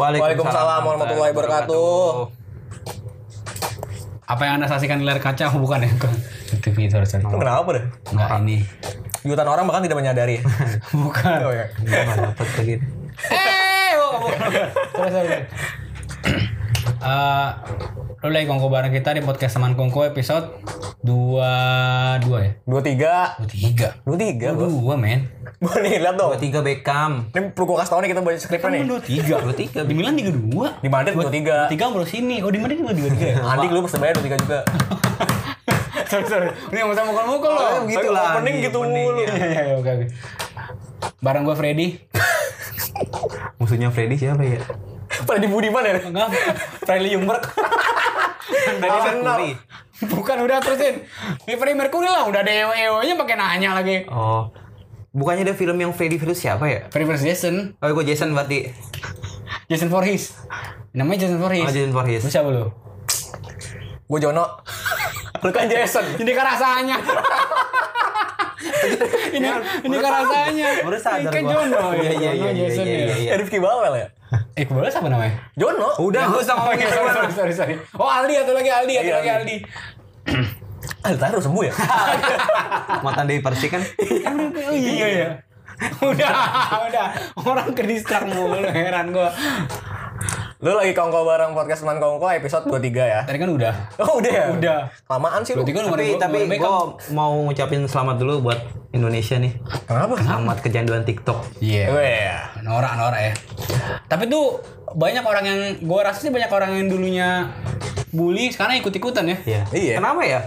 Assalamualaikum warahmatullahi wabarakatuh. Waalaikumsalam warahmatullahi wabarakatuh. Apa yang anda saksikan di layar kaca? Oh, bukan ya? TV sorry sorry. Lu kenapa deh? Enggak ini. Jutaan orang bahkan tidak menyadari. Bukan. oh ya. dapat lagi. Eh, oh, oh. sorry sorry. Eh, lu lagi kongko bareng kita di podcast teman kongko episode dua dua ya? Dua tiga. Dua tiga. Dua. Dua men. Gue nih lihat dong. Dua tiga Beckham. Ini perlu gue kasih tau nih kita baca skripnya nih. Dua tiga. Dua tiga. Di Milan tiga dua. Di Madrid dua tiga. Tiga baru sini. Oh di Madrid dua tiga tiga. Andi lu persebaya dua tiga juga. sorry sorry. Ini yang sama mukul-mukul loh. Oh, begitu lah. Opening gitu mulu. Iya, iya, iya, oke oke. Barang gue Freddy. Musuhnya Freddy siapa ya? Pada di Budiman ya? Enggak. Freddy Jungberg. Dari Arsenal. Mercury. Bukan udah terusin. Ini Freddie Mercury lah. Udah ada EO-nya pakai nanya lagi. Oh. Bukannya ada film yang Freddy versus siapa ya? Freddy versus Jason. Oh, gue Jason berarti. Jason Voorhees. Namanya Jason Voorhees. Oh, Jason Voorhees. Lu siapa lu? Gue Jono. Lu kan Jason. Ini kan rasanya. ini ini kan rasanya. Baru sadar Ini kan. Jono. Iya, iya, Jono, iya, iya, Jason iya, ya. iya, iya. Eh, Rifki Bawel ya? Eh, kebal siapa namanya? Jono. Udah, gak usah Oh, ngomongin iya, sorry, sorry, sorry, sorry. Oh, Aldi atau lagi Aldi atau Iya, lagi Aldi. Aldi. Ah, udah sembuh ya? Mantan Dewi Persik kan? Oh iya iya. Udah, udah. Orang ke distrak mulu heran gua. Lu lagi kongko bareng podcast teman kongko episode 23 ya? Tadi kan udah. Oh udah ya? Udah. Lamaan sih lu. Kan tapi gua- tapi gue mau ngucapin selamat dulu buat Indonesia nih. Kenapa? Selamat kecanduan TikTok. Iya. Weh. Norak, norak ya. Tapi tuh banyak orang yang gua rasa sih banyak orang yang dulunya bully sekarang ikut-ikutan ya. Iya. Iya. Kenapa ya?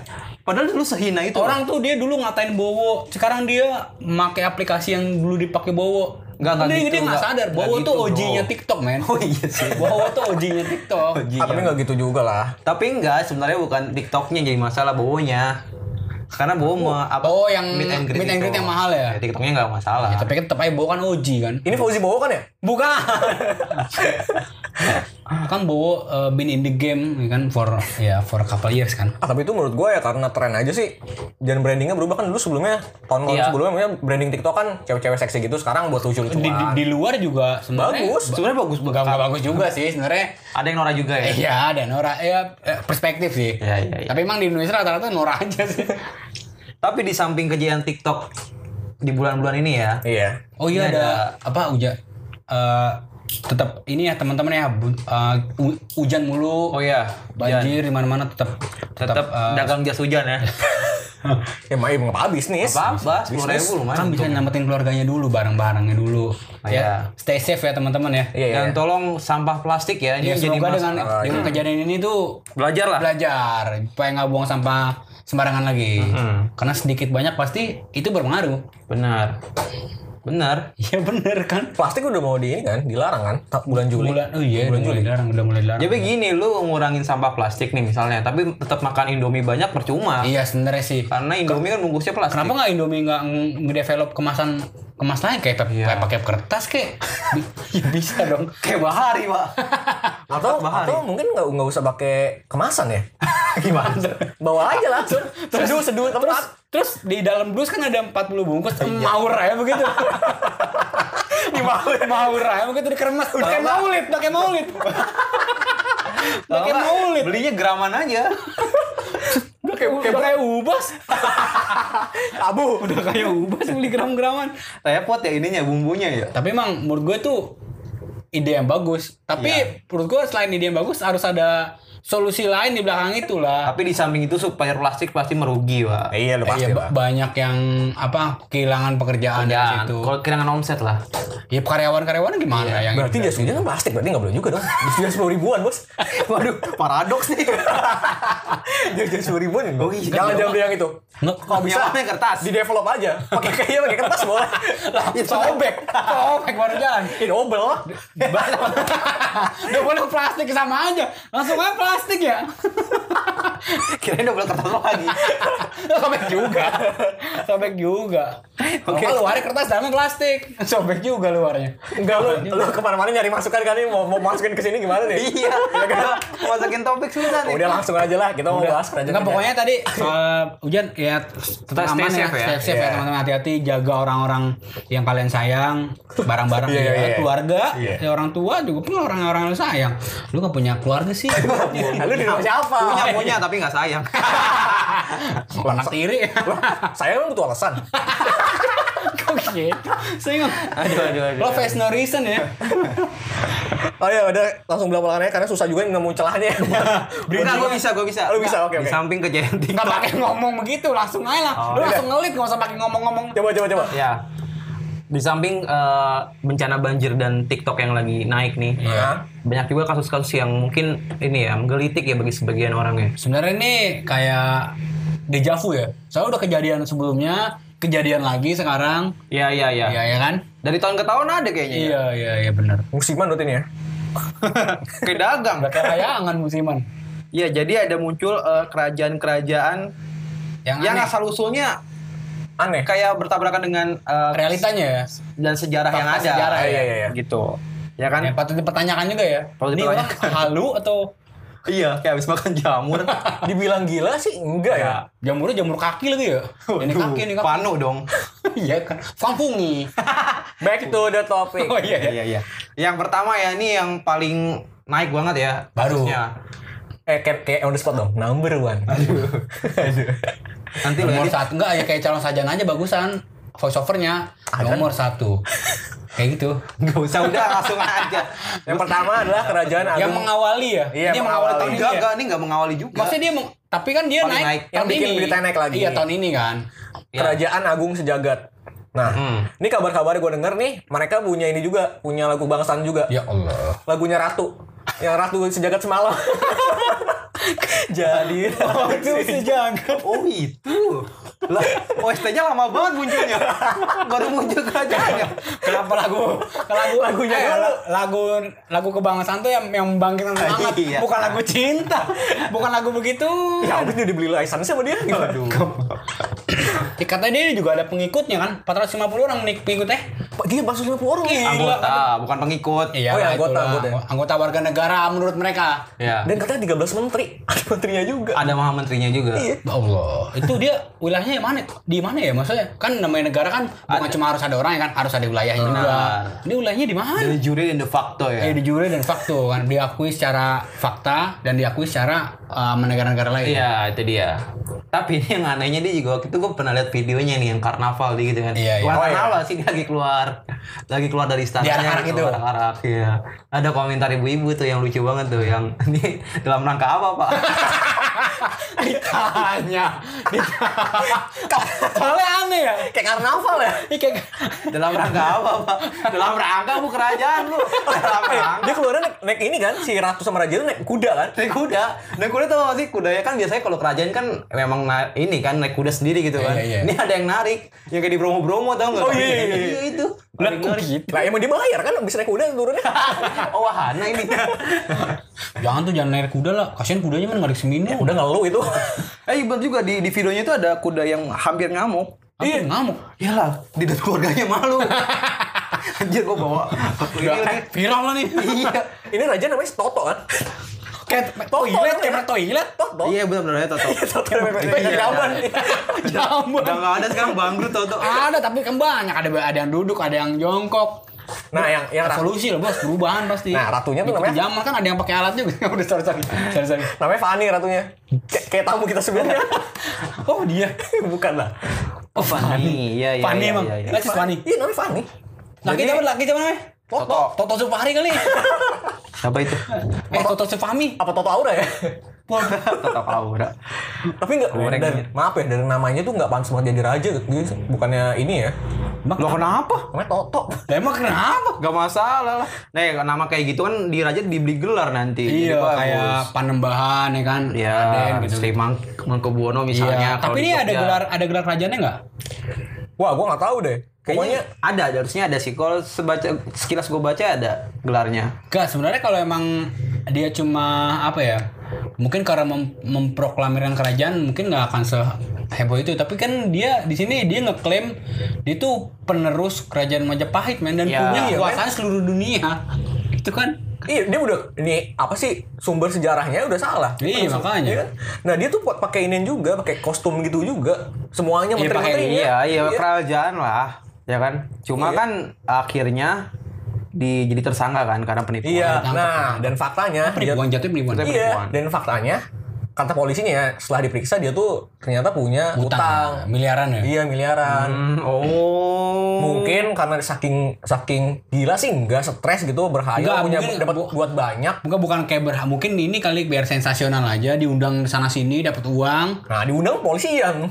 Padahal dulu sehina itu. Orang tuh dia dulu ngatain Bowo, sekarang dia pakai aplikasi yang dulu dipakai Bowo. Nggak, nggak dia, gitu, dia nggak nggak- sadar. Bowo gitu, tuh. OG-nya TikTok, men. Oh iya sih. Bowo tuh OG-nya TikTok. Ah, tapi nggak gitu juga lah. Tapi enggak, sebenarnya bukan TikToknya jadi masalah bowonya. Karena bowo mau apa? Oh, yang meet and greet, meet and greet yang mahal ya? TikToknya nggak masalah. Ya, tapi kan tetap aja Bowo kan OG kan. Ini Fauzi Bowo kan ya? Bukan. kan Bowo uh, been in the game ya kan for ya for a couple years kan. Ah, tapi itu menurut gue ya karena tren aja sih. Dan brandingnya berubah kan dulu sebelumnya tahun-tahun Iya. sebelumnya branding TikTok kan cewek-cewek seksi gitu sekarang buat lucu-lucuan. Di, di, di luar juga sebenarnya Bagus. Sebenarnya bagus Enggak enggak bagus juga sih sebenarnya. Ada yang norak juga ya. Iya, ada Nora ya eh, perspektif sih. Iya, iya, iya. Tapi emang di Indonesia rata-rata Nora aja sih. Tapi di samping kejadian TikTok di bulan-bulan ini ya, Iya. Oh iya Ini ada, apa uja eh tetap ini ya teman-teman ya bu- eh, hu- hujan mulu. oh ya, banjir di mana-mana tetap tetap eh, dagang jas hujan ya. Ya mau emang apa bisnis? Apa-apa, sepuluh ribu lumayan. kan bisa nyelamatin keluarganya dulu barang-barangnya dulu. Iya. Ya, stay safe ya teman-teman ya. Iya, iya. Dan tolong sampah plastik ya, ini Ya, jadi semoga mas- dengan dengan kejadian ini tuh belajar lah. belajar supaya nggak buang sampah sembarangan lagi. Karena sedikit banyak pasti itu berpengaruh. Benar. Benar. Iya bener kan? Plastik udah mau di ini kan, dilarang kan ta- bulan Juli. Bulan oh iya udah mulai dilarang, udah mulai dilarang. Jadi gini, lu ngurangin sampah plastik nih misalnya, tapi tetap makan Indomie banyak percuma. Iya sebenarnya sih. Karena Indomie kan bungkusnya plastik. Kenapa nggak Indomie nggak ng- ngedevelop kemasan kemas lain kayak pep- kayak pakai kertas kayak ya bisa dong. Kayak bahari, Pak. Atau bahari. atau mungkin nggak nggak usah pakai kemasan ya? Gimana? Bawa aja langsung. Seduh seduh Terus. Terus di dalam dus kan ada 40 bungkus maur aja begitu. di maur maur aja begitu dikeremas pakai maulid, pakai maulid. pakai maulid. Belinya geraman aja. Udah kayak udah kayak ubas. Abu. Udah kayak ubas beli gram-graman. Repot ya ininya bumbunya ya. Tapi emang menurut gue tuh ide yang bagus. Tapi menurut gue selain ide yang bagus harus ada solusi lain di belakang itu lah. Tapi di samping itu supplier plastik pasti merugi, Pak. Iya lu pasti Iya, lah. ba- banyak yang apa kehilangan pekerjaan dari Jangan. situ. Kalau kehilangan omset lah. Ya karyawan-karyawan gimana yang Berarti jas hujan kan plastik, berarti nggak boleh juga dong. Jas sepuluh ribuan bos. Waduh, paradoks nih. Jas sepuluh ribuan. Oh iya. Jangan jangan beli yang itu. Nggak, Kalau bisa yang kertas? di develop aja. Pakai kayaknya pakai kertas boleh. Ya, sobek, sobek baru jalan. Ini lah. Udah boleh plastik sama aja. Langsung aja plastik ya. Kirain double kertas lagi. sobek juga sobek juga Oke. Oke. luarnya kertas dalamnya plastik sobek juga luarnya Enggak lu, lu ke mana-mana nyari masukan kan ini mau, mau masukin ke sini gimana nih? iya. Masukin topik susah nih. Udah langsung aja lah kita mau bahas kerajaan. Enggak pokoknya tadi soal hujan ya Tetap stay aman ya, safe ya. stay safe ya Iya. teman-teman hati-hati jaga orang-orang yang kalian sayang barang-barang Iya, ya, iya, keluarga ya orang tua juga pun orang-orang yang sayang lu gak punya keluarga sih lu di rumah siapa? Punya punya tapi nggak sayang. anak tiri Saya emang butuh alasan. kok gitu saya nggak Aduh aduh aduh. lo face no reason ya Oh ya udah langsung belakang belakangnya karena susah juga nemu celahnya. Enggak, gue bisa, gue bisa. Lu bisa, oke, Di oke. samping kejadian TikTok. pakai ngomong begitu langsung aja lah Oh, lu iya. langsung ngelit nggak usah pakai ngomong-ngomong coba coba coba. Ya. Di samping eh, bencana banjir dan TikTok yang lagi naik nih. Iya. Banyak juga kasus-kasus yang mungkin ini ya menggelitik ya bagi sebagian orang ya. Sebenarnya ini kayak deja vu ya. Soalnya udah kejadian sebelumnya, kejadian lagi sekarang. Iya iya iya. Iya ya kan? Dari tahun ke tahun ada kayaknya. ya. Iya iya iya benar. Musiman berarti ini ya. Kayak dagang. Kayak layangan musiman. Iya, jadi ada muncul eh, kerajaan-kerajaan Yang, yang aneh. asal usulnya Aneh. kayak bertabrakan dengan eh, realitanya ya. dan sejarah yang ada. sejarah ya. Iya, iya, iya. Gitu. Ya kan? Yang patut dipertanyakan juga ya. Patut Ini orang halu atau Iya, kayak habis makan jamur. Dibilang gila sih enggak ya. jamurnya jamur kaki lagi ya? Ini kaki ini kaki. Panu dong. Iya kan. Kampungi. Back to the topic. Oh iya ya. iya, iya. Yang pertama ya ini yang paling naik banget ya. Baru. kasusnya. Eh kayak, kayak on the spot dong. Number one. Aduh. Nanti lo edit. satu enggak ya kayak calon sarjana aja bagusan. Voice overnya nomor satu. Kayak gitu. Gak usah udah langsung aja. Yang pertama adalah kerajaan Yang agung. mengawali ya. Iya, Dia mengawali. tahun ini Enggak, ya. enggak, ini enggak mengawali juga. Maksudnya dia meng- tapi kan dia Paling naik, naik. tahun Yang bikin ini. berita naik lagi. Iya tahun ini kan. Kerajaan Agung Sejagat. Nah, Hmm. ini kabar-kabar gue denger nih, mereka punya ini juga, punya lagu bangsaan juga. Ya Allah. Lagunya Ratu. Yang Ratu Sejagat Semalam. Jadi Itu sejagat. Oh itu. Lah, OST-nya lama banget munculnya. Baru muncul kerajaannya. Kenapa lagu lagu lagunya Eh, lagu lagu lagu kebangsaan tuh yang yang membangkitkan semangat, Iya. bukan lagu cinta, bukan lagu begitu. Ya abis dia dibeli license sama dia gimana? Ya, katanya dia juga ada pengikutnya kan, 450 orang nih pengikutnya. Pak, Dia masuk 50 orang. Gila. Anggota, bukan pengikut. Iya, Oh, ya, lah, anggota, anggota. anggota warga negara menurut mereka. Ya. Dan katanya 13 menteri. Ada menterinya juga. Ada maha menterinya juga. Iya. Ya Allah, itu dia wilayahnya yang mana? Di mana ya maksudnya? Kan namanya negara kan bukan cuma harus ada orang ya kan, harus ada wilayahnya juga. Ini wilayahnya di mana? Dari juri dan de facto ya. Eh, di jure dan fakto kan diakui secara fakta dan diakui secara uh, negara-negara lain. Iya, itu dia. Tapi ini yang anehnya dia juga waktu itu gue pernah lihat videonya nih yang karnaval dia gitu kan. Iya, iya. Oh, iya. karnaval sih dia lagi keluar. Lagi keluar dari istana. Diarak-arak gitu. Arak-arak ya. Ada komentar ibu-ibu tuh yang lucu banget tuh yang ini dalam rangka apa, Pak? ditanya ditanya soalnya aneh ya Kayak karnaval ya. Ini kayak dalam rangka apa, Pak? Dalam rangka bu kerajaan lu. Dalam Eh, rangka dia keluarnya naik, naik ini kan, si Ratu sama Raja itu naik kuda kan? naik kuda. Naik kuda tuh gak sih? Kudanya kan biasanya kalau kerajaan kan memang ini kan naik kuda sendiri gitu kan. Iya, iya. Ini ada yang narik. Yang kayak di Bromo-Bromo tau gak? Oh, iya, iya, iya. Iya itu. lah gitu Lah emang dia bayar kan bisa naik kuda turunnya. Oh wahana ini. jangan tuh jangan naik kuda lah kasian kudanya kan ngarik seminggu Udah ngeluh itu. eh bener juga di, di videonya itu ada kuda yang hampir ngamuk. iya ngamuk Iyalah, di depan keluarganya malu. Anjir gua bawa ini eh, viral lah nih Iya. Ini Raja namanya Toto kan? Kayak toilet kayak toilet Toto. Iya benar-benar ya Toto. Toto. Iya. Jamban. jamban Udah nggak ada sekarang bangkrut Toto. ada tapi kan banyak ada ada yang duduk ada yang jongkok Nah, yang yang solusi loh bos perubahan pasti Nah, ratunya tuh namanya- zaman kan ada yang pakai alat juga udah sorry sorry sorry, sorry. namanya Fanny ratunya. Kayak, kayak tamu kita sebelumnya. oh dia Bukan lah. oh Fanny, iya iya. Fanny iya, emang iya, iya. Fanny Iya namanya Fanny. laki siapa laki namanya Toto. Toto Supari kali Siapa itu? eh Toto Supami Apa Toto Aura ya? Toto Aura. Tapi enggak dari, maaf ya dari namanya tuh nggak pantas banget jadi raja gitu. Bukannya ini ya. Lo kenapa? Namanya Toto. Emang kenapa Gak masalah lah. Nah, nama kayak gitu kan di raja dibeli gelar nanti. Iya, Jadi kayak panembahan ya kan. Ya, Raden gitu. Sri Mang Mangkubuwono misalnya. Iya. Tapi ini ada gelar ada gelar kerajaannya nggak? Wah, gua nggak tahu deh. Pokoknya Pokoknya ada, harusnya ada sih. Kalau sebaca sekilas gue baca ada gelarnya. Enggak, sebenarnya kalau emang dia cuma apa ya? mungkin karena mem- memproklamirkan kerajaan mungkin nggak akan seheboh itu tapi kan dia di sini dia ngeklaim dia tuh penerus kerajaan Majapahit men dan Ya. punya Iya, kekuasaan seluruh dunia itu kan Iya, dia udah ini apa sih sumber sejarahnya udah salah. Iya, makanya. iya kan? Nah, dia tuh buat pakai inian juga, pakai kostum gitu juga. Semuanya Iya, pakai- menteri-menterinya. Iya, iya kerajaan lah, ya kan. Cuma Iya. kan akhirnya di jadi tersangka kan karena penipuan. Iya, Tangkap, nah dan faktanya dia, penipuan jatuh penipuan iya, dan faktanya kata polisinya ya, setelah diperiksa dia tuh ternyata punya utang, utang. miliaran ya Iya, miliaran. Hmm, oh. Mungkin karena saking saking gila sih enggak stres gitu berhayal Enggak, punya mungkin dapat bu- buat banyak. Bukan bukan kayak berhak mungkin ini kali biar sensasional aja diundang sana sini dapat uang. Nah, diundang polisian.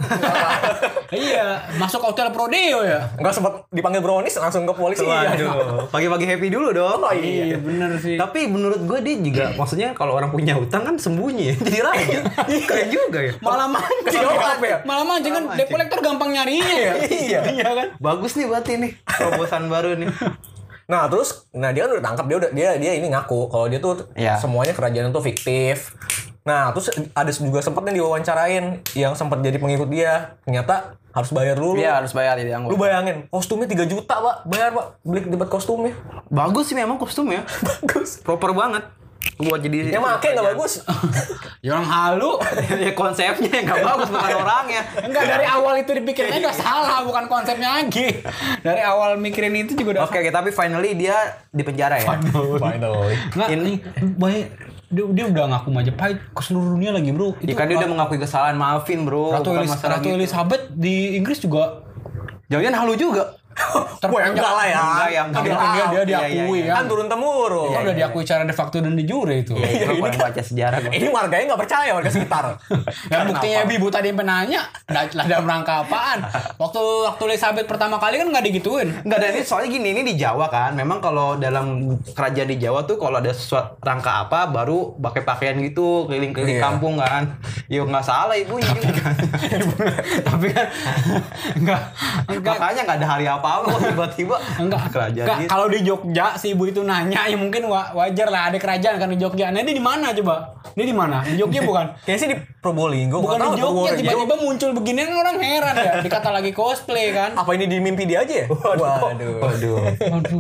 iya, masuk hotel Prodeo ya. Enggak sempat dipanggil brownies langsung ke polisi. Waduh, pagi-pagi happy dulu dong. Oh iya. Iya, bener sih. Tapi menurut gue dia juga maksudnya kalau orang punya utang kan sembunyi. Jadi raja. Keren juga ya. malah mancing apa ya? malah mancing kan debt collector gampang nyarinya ya Iya. iya kan Bagus nih berarti nih terobosan baru nih. Nah terus, nah dia kan udah tangkap dia udah dia dia ini ngaku kalau dia tuh Iya. semuanya kerajaan itu fiktif. Nah terus ada juga sempat nih diwawancarain yang sempat jadi pengikut dia ternyata harus bayar dulu. Dia harus bayar jadi Lu bayangin kostumnya 3 juta pak bayar pak beli debat kostumnya Bagus sih memang kostumnya. bagus. Proper banget. Buat jadi Yang make nggak bagus. ya orang halu ya konsepnya nggak bagus bukan orangnya. Enggak dari awal itu dipikirinnya udah salah bukan konsepnya lagi dari awal mikirin itu juga udah Oke, oke, tapi finally dia di penjara ya. Finally. Enggak, ini baik dia, dia udah ngaku Majapahit ke seluruh dunia lagi bro Ya kan dia udah mengakui kesalahan, maafin bro. Ratu, bukan Elis- Ratu gitu. Elizabeth di Inggris juga Jangan halu juga. Wah enggak lah ya. Enggak ya, enggak. Dia, dia, dia Iya, diakui iya, iya. kan Kan turun temurun. Kan udah diakui secara de facto dan de jure itu Iya, ini baca sejarah gua. Ini warganya nggak percaya warga sekitar. Dan buktinya Bibu tadi yang penanya, lah dalam rangka apaan? Waktu waktu Elizabeth pertama kali kan nggak digituin. Enggak ada ini soalnya gini ini di Jawa kan. Memang kalau dalam kerajaan di Jawa tuh kalau ada sesuatu rangka apa baru pakai pakaian gitu keliling-keliling Iya. kampung kan. Ya nggak salah ibunya juga. Tapi kan enggak enggak Makanya nggak ada hari apa-apa kok tiba-tiba enggak, kerajaan enggak gitu. kalau di Jogja si ibu itu nanya ya mungkin wa- wajar lah ada kerajaan kan di Jogja. Nah ini di mana coba? Ini di mana? Di Jogja bukan? Kayaknya sih di Probolinggo. Bukan di Jogja tiba-tiba muncul beginian orang heran ya. Dikata lagi cosplay kan. Apa ini di mimpi dia aja ya? Waduh. Waduh. Aduh,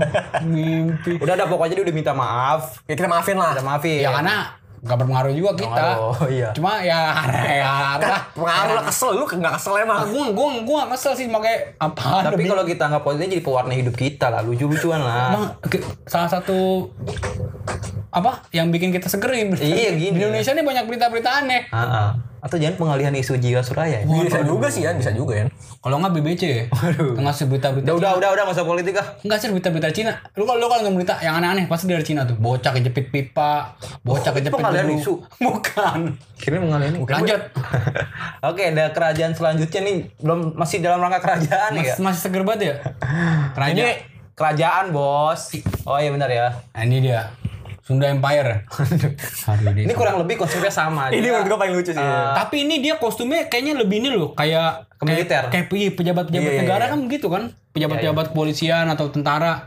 mimpi. Udah ada pokoknya dia udah minta maaf. Ya kita maafin lah. Udah maafin. Ya karena nggak berpengaruh juga kita. Oh iya. Cuma ya ya Kan pengaruh lah kesel lu nggak kesel emang. Gue gue gue gak kesel sih pakai apa Tapi kalau kita nggak positif jadi pewarna hidup kita lah, lucu-lucuan lah. Emang salah satu apa yang bikin kita segerin. Iya, gini. Di Indonesia nih banyak berita-berita aneh. Atau jangan pengalihan isu jiwa Suraya ya? Bisa juga sih ya, bisa juga ya. Kalau nggak BBC ya. Ngasih berita-berita. Udah, udah, udah, udah, nggak usah politik ah. Enggak sih berita-berita Cina. Lu kalau lu kalau nggak berita yang aneh-aneh pasti dari Cina tuh. Bocah kejepit pipa, bocah kejepit pengalihan isu. Bukan. Kira pengalihan ini. Lanjut. Oke, ada kerajaan selanjutnya nih belum masih dalam rangka kerajaan nih ya. Mas, masih seger banget ya? Kerajaan. Ini kerajaan bos. Oh iya benar ya. Nah, ini dia. Sunda Empire. Aduh, Ini kurang lebih konsepnya sama. Ini menurut gua paling lucu sih. Tapi ini dia kostumnya kayaknya lebih ini loh, kayak Ke militer. Kayak, kayak iya, pejabat-pejabat Iya, iya, negara iya. kan begitu kan? Pejabat-pejabat kepolisian atau tentara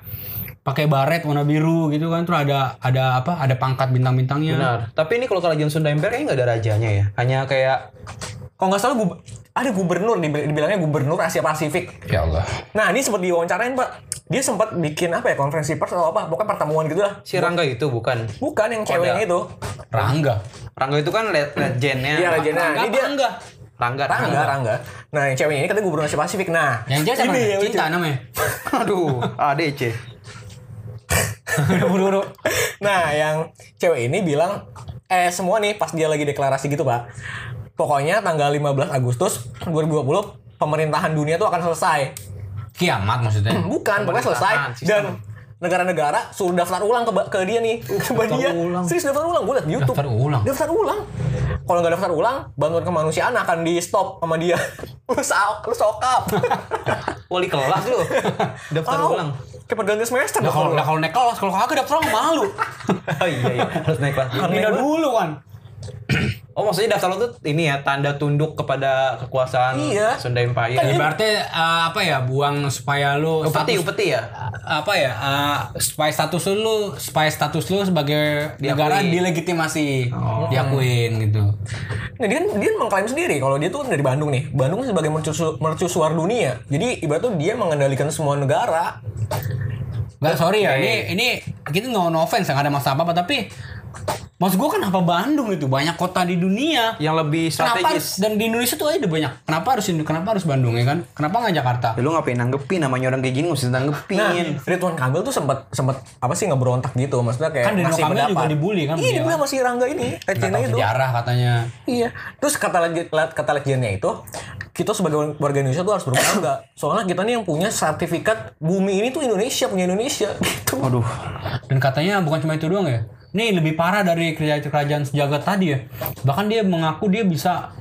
pakai baret warna biru gitu kan terus ada ada apa? Ada pangkat bintang-bintangnya. Benar. Tapi ini kalau kerajaan Sunda Empire kayaknya nggak ada rajanya ya. Hanya kayak Kalau nggak salah gub- ada gubernur, dibil- dibilangnya gubernur Asia Pasifik. Ya Allah. Nah ini sempat diwawancarain pak. Dia sempat bikin apa ya konferensi pers atau apa? Pokoknya pertemuan gitu lah. si Rangga itu bukan. Bukan yang ceweknya itu. Rangga. Rangga itu kan le- legendnya. Iya legendnya. Rangga Ini dia enggak? Rangga. Rangga, Rangga. Nah yang ceweknya ini katanya gubernur Asia Pasifik. Nah Yang dia siapa? ini yang lucu. Cinta namanya. Aduh, ADC. Buru-buru. Nah, yang cewek ini bilang eh semua nih pas dia lagi deklarasi gitu, Pak. Pokoknya tanggal 15 Agustus 2020 pemerintahan dunia tuh akan selesai. Kiamat maksudnya. Bukan, pokoknya selesai sistem. dan negara-negara suruh daftar ulang ke, ke dia nih ke dia. ulang. Serius daftar ulang, gue liat di YouTube. Daftar ulang? Daftar ulang. Kalau nggak daftar ulang, bantuan kemanusiaan akan di stop sama dia. lu sok, lu sokap. Wali kelas lu. Daftar Tahu. ulang. Kayak pergantian semester Nah kalau nah, ulang. kalau naik kelas, kalau kagak daftar orang malu. Oh iya iya, harus naik kelas. Pindah dulu kan. Oh maksudnya daftar lo tuh ini ya tanda tunduk kepada kekuasaan Iya. Sunda Empire. Ya, berarti eh, apa ya buang supaya lu upeti status upeti ya. apa ya eh, supaya status lu supaya status lu sebagai negara dilegitimasi diakuin gitu Nah, dia kan dia mengklaim sendiri kalau dia tuh dari Bandung nih. Bandung kan sebagai mercusu, mercusuar dunia. Jadi ibaratnya dia mengendalikan semua negara. nggak sorry ya ini ini kita no, no offense nggak ada masalah apa, apa tapi maksud gua kenapa Bandung itu banyak kota di dunia Yang lebih kenapa strategis. dan di Indonesia tuh ada banyak kenapa harus kenapa harus Bandung ya kan kenapa nggak Jakarta Ya, lu ngapain nanggepin namanya orang kayak gini mesti nanggepin. Nah, Ridwan Kamil tuh sempat sempat apa sih ngeberontak gitu. Maksudnya kayak Kan Ridwan Kamil juga dibully kan Iya, dibilang masih Rangga ini, Regina tahu itu. sejarah katanya Iya. Terus kata legi- kata legiannya itu kita sebagai warga Indonesia tuh harus berbangga. Soalnya kita nih yang punya sertifikat bumi ini tuh Indonesia punya Indonesia gitu. Waduh. Dan katanya bukan cuma itu doang ya. Nih lebih parah dari kerajaan kerajaan sejagat tadi ya. Bahkan dia mengaku dia bisa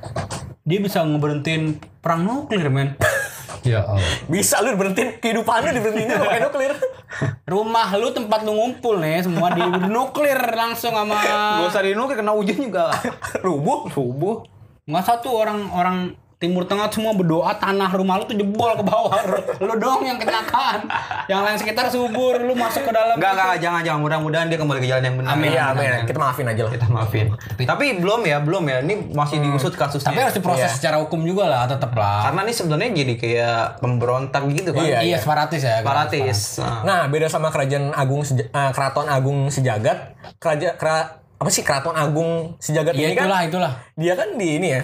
dia bisa ngeberhentiin perang nuklir, men. ya Allah. Bisa lu berhentiin kehidupan lu diberhentiin juga pakai nuklir. Rumah lu tempat lu ngumpul nih semua di nuklir langsung sama Gak usah dinukir kena hujan juga. Rubuh. Subuh. nggak satu orang orang Timur Tengah semua berdoa tanah rumah lu tuh jebol ke bawah. Lu doang yang kecelakaan. Yang lain sekitar subur, lu masuk ke dalam. Enggak, enggak, jangan, jangan. Mudah-mudahan dia kembali ke jalan yang benar. Amin. Iya, amin, amin. Kita maafin aja lah. Kita maafin. Tapi belum ya, belum ya. Ini masih diusut kasusnya. Tapi harus diproses Iya. secara hukum juga lah, tetep lah. Karena ini sebenarnya jadi kayak pemberontak gitu kan. Iya, iya, separatis ya. Separatis. Nah. Nah, beda sama kerajaan agung Seja- eh, keraton agung sejagat, kerajaan kera, apa sih keraton agung sejagat Iya ini kan itulah, itulah. dia kan di ini ya.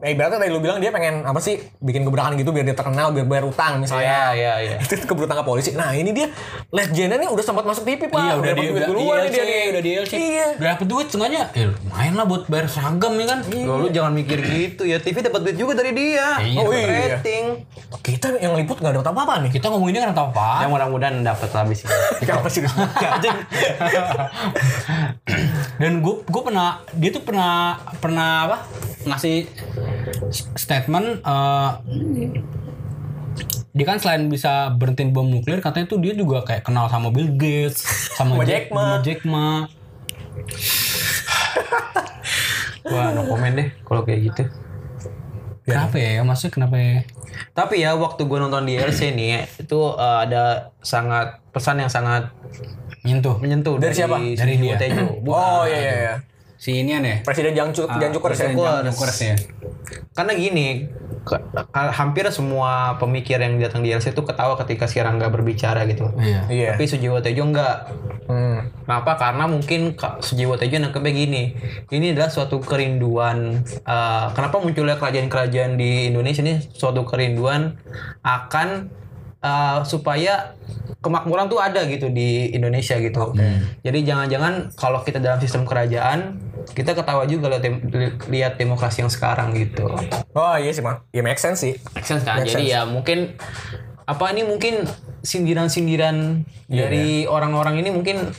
Nah, ibaratnya tadi lu bilang dia pengen apa sih bikin gebrakan gitu biar dia terkenal biar bayar utang misalnya. Iya, iya, iya. Itu keburu tangkap polisi. Nah, ini dia legendnya nih udah sempat masuk TV, Pak. Iya udah dapat di duit udah duluan nih ILC, dia nih. udah di ILC. Iya. Berapa duit setengahnya? Eh, lumayan lah buat bayar seragam ya kan. Loh, lu jangan mikir gitu ya. TV dapat duit juga dari dia. Iya. Dapat Oh, iya. rating. Kita yang liput nggak dapat apa-apa nih. Kita ngomonginnya kan tahu apa? Ya mudah-mudahan dapat habis ini. Kenapa sih? Anjing. Dan gue gue pernah dia tuh pernah pernah apa ngasih statement eh dia kan selain bisa berhentiin bom nuklir katanya tuh dia juga kayak kenal sama Bill Gates sama, Jack Jack Ma. sama Jack Ma. Wah, no komen deh kalau kayak gitu. Kenapa ya? Maksudnya kenapa ya? Tapi ya waktu gue nonton di LC nih itu eh, ada sangat pesan yang sangat Nyentuh. menyentuh Dari siapa? Dari dia. Tejo. Oh iya iya iya. Si inian ya? Presiden ya. Presiden Jang- Jangkurs ya. Karena gini, ke- hampir semua pemikir yang datang di LC itu ketawa ketika si Rangga berbicara gitu. Iya. Iya. Tapi Sujiwo Tejo enggak. Hmm. Kenapa? Karena mungkin Sujiwo Tejo nangkepnya gini. Ini adalah suatu kerinduan. eh, kenapa munculnya kerajaan-kerajaan di Indonesia ini suatu kerinduan akan eh, supaya kemakmuran tuh ada gitu di Indonesia gitu. Jadi jangan-jangan kalau kita dalam sistem kerajaan kita ketawa juga lihat dem- lihat demokrasi yang sekarang gitu. Oh iya sih, Mang. Ya make sense sih. Make sense kan? Make Jadi sense. ya mungkin apa ini mungkin sindiran-sindiran Iya, dari orang-orang ini mungkin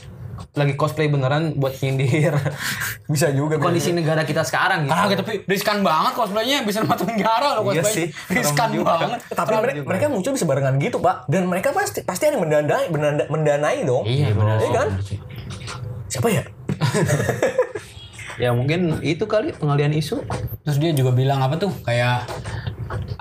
lagi cosplay beneran buat nyindir Bisa juga. kondisi negara kita sekarang gitu. Ah, tapi riskan banget cosplaynya bisa masuk negara loh Iya cosplay. sih, Riskan banget. Tapi mereka, mereka muncul bisa barengan gitu, Pak. Dan mereka pasti pasti ada yang mendanai, mendanai, mendanai dong. Iya, benar. Iya kan? Siapa ya? Ya mungkin itu kali pengalian isu. Terus dia juga bilang apa tuh kayak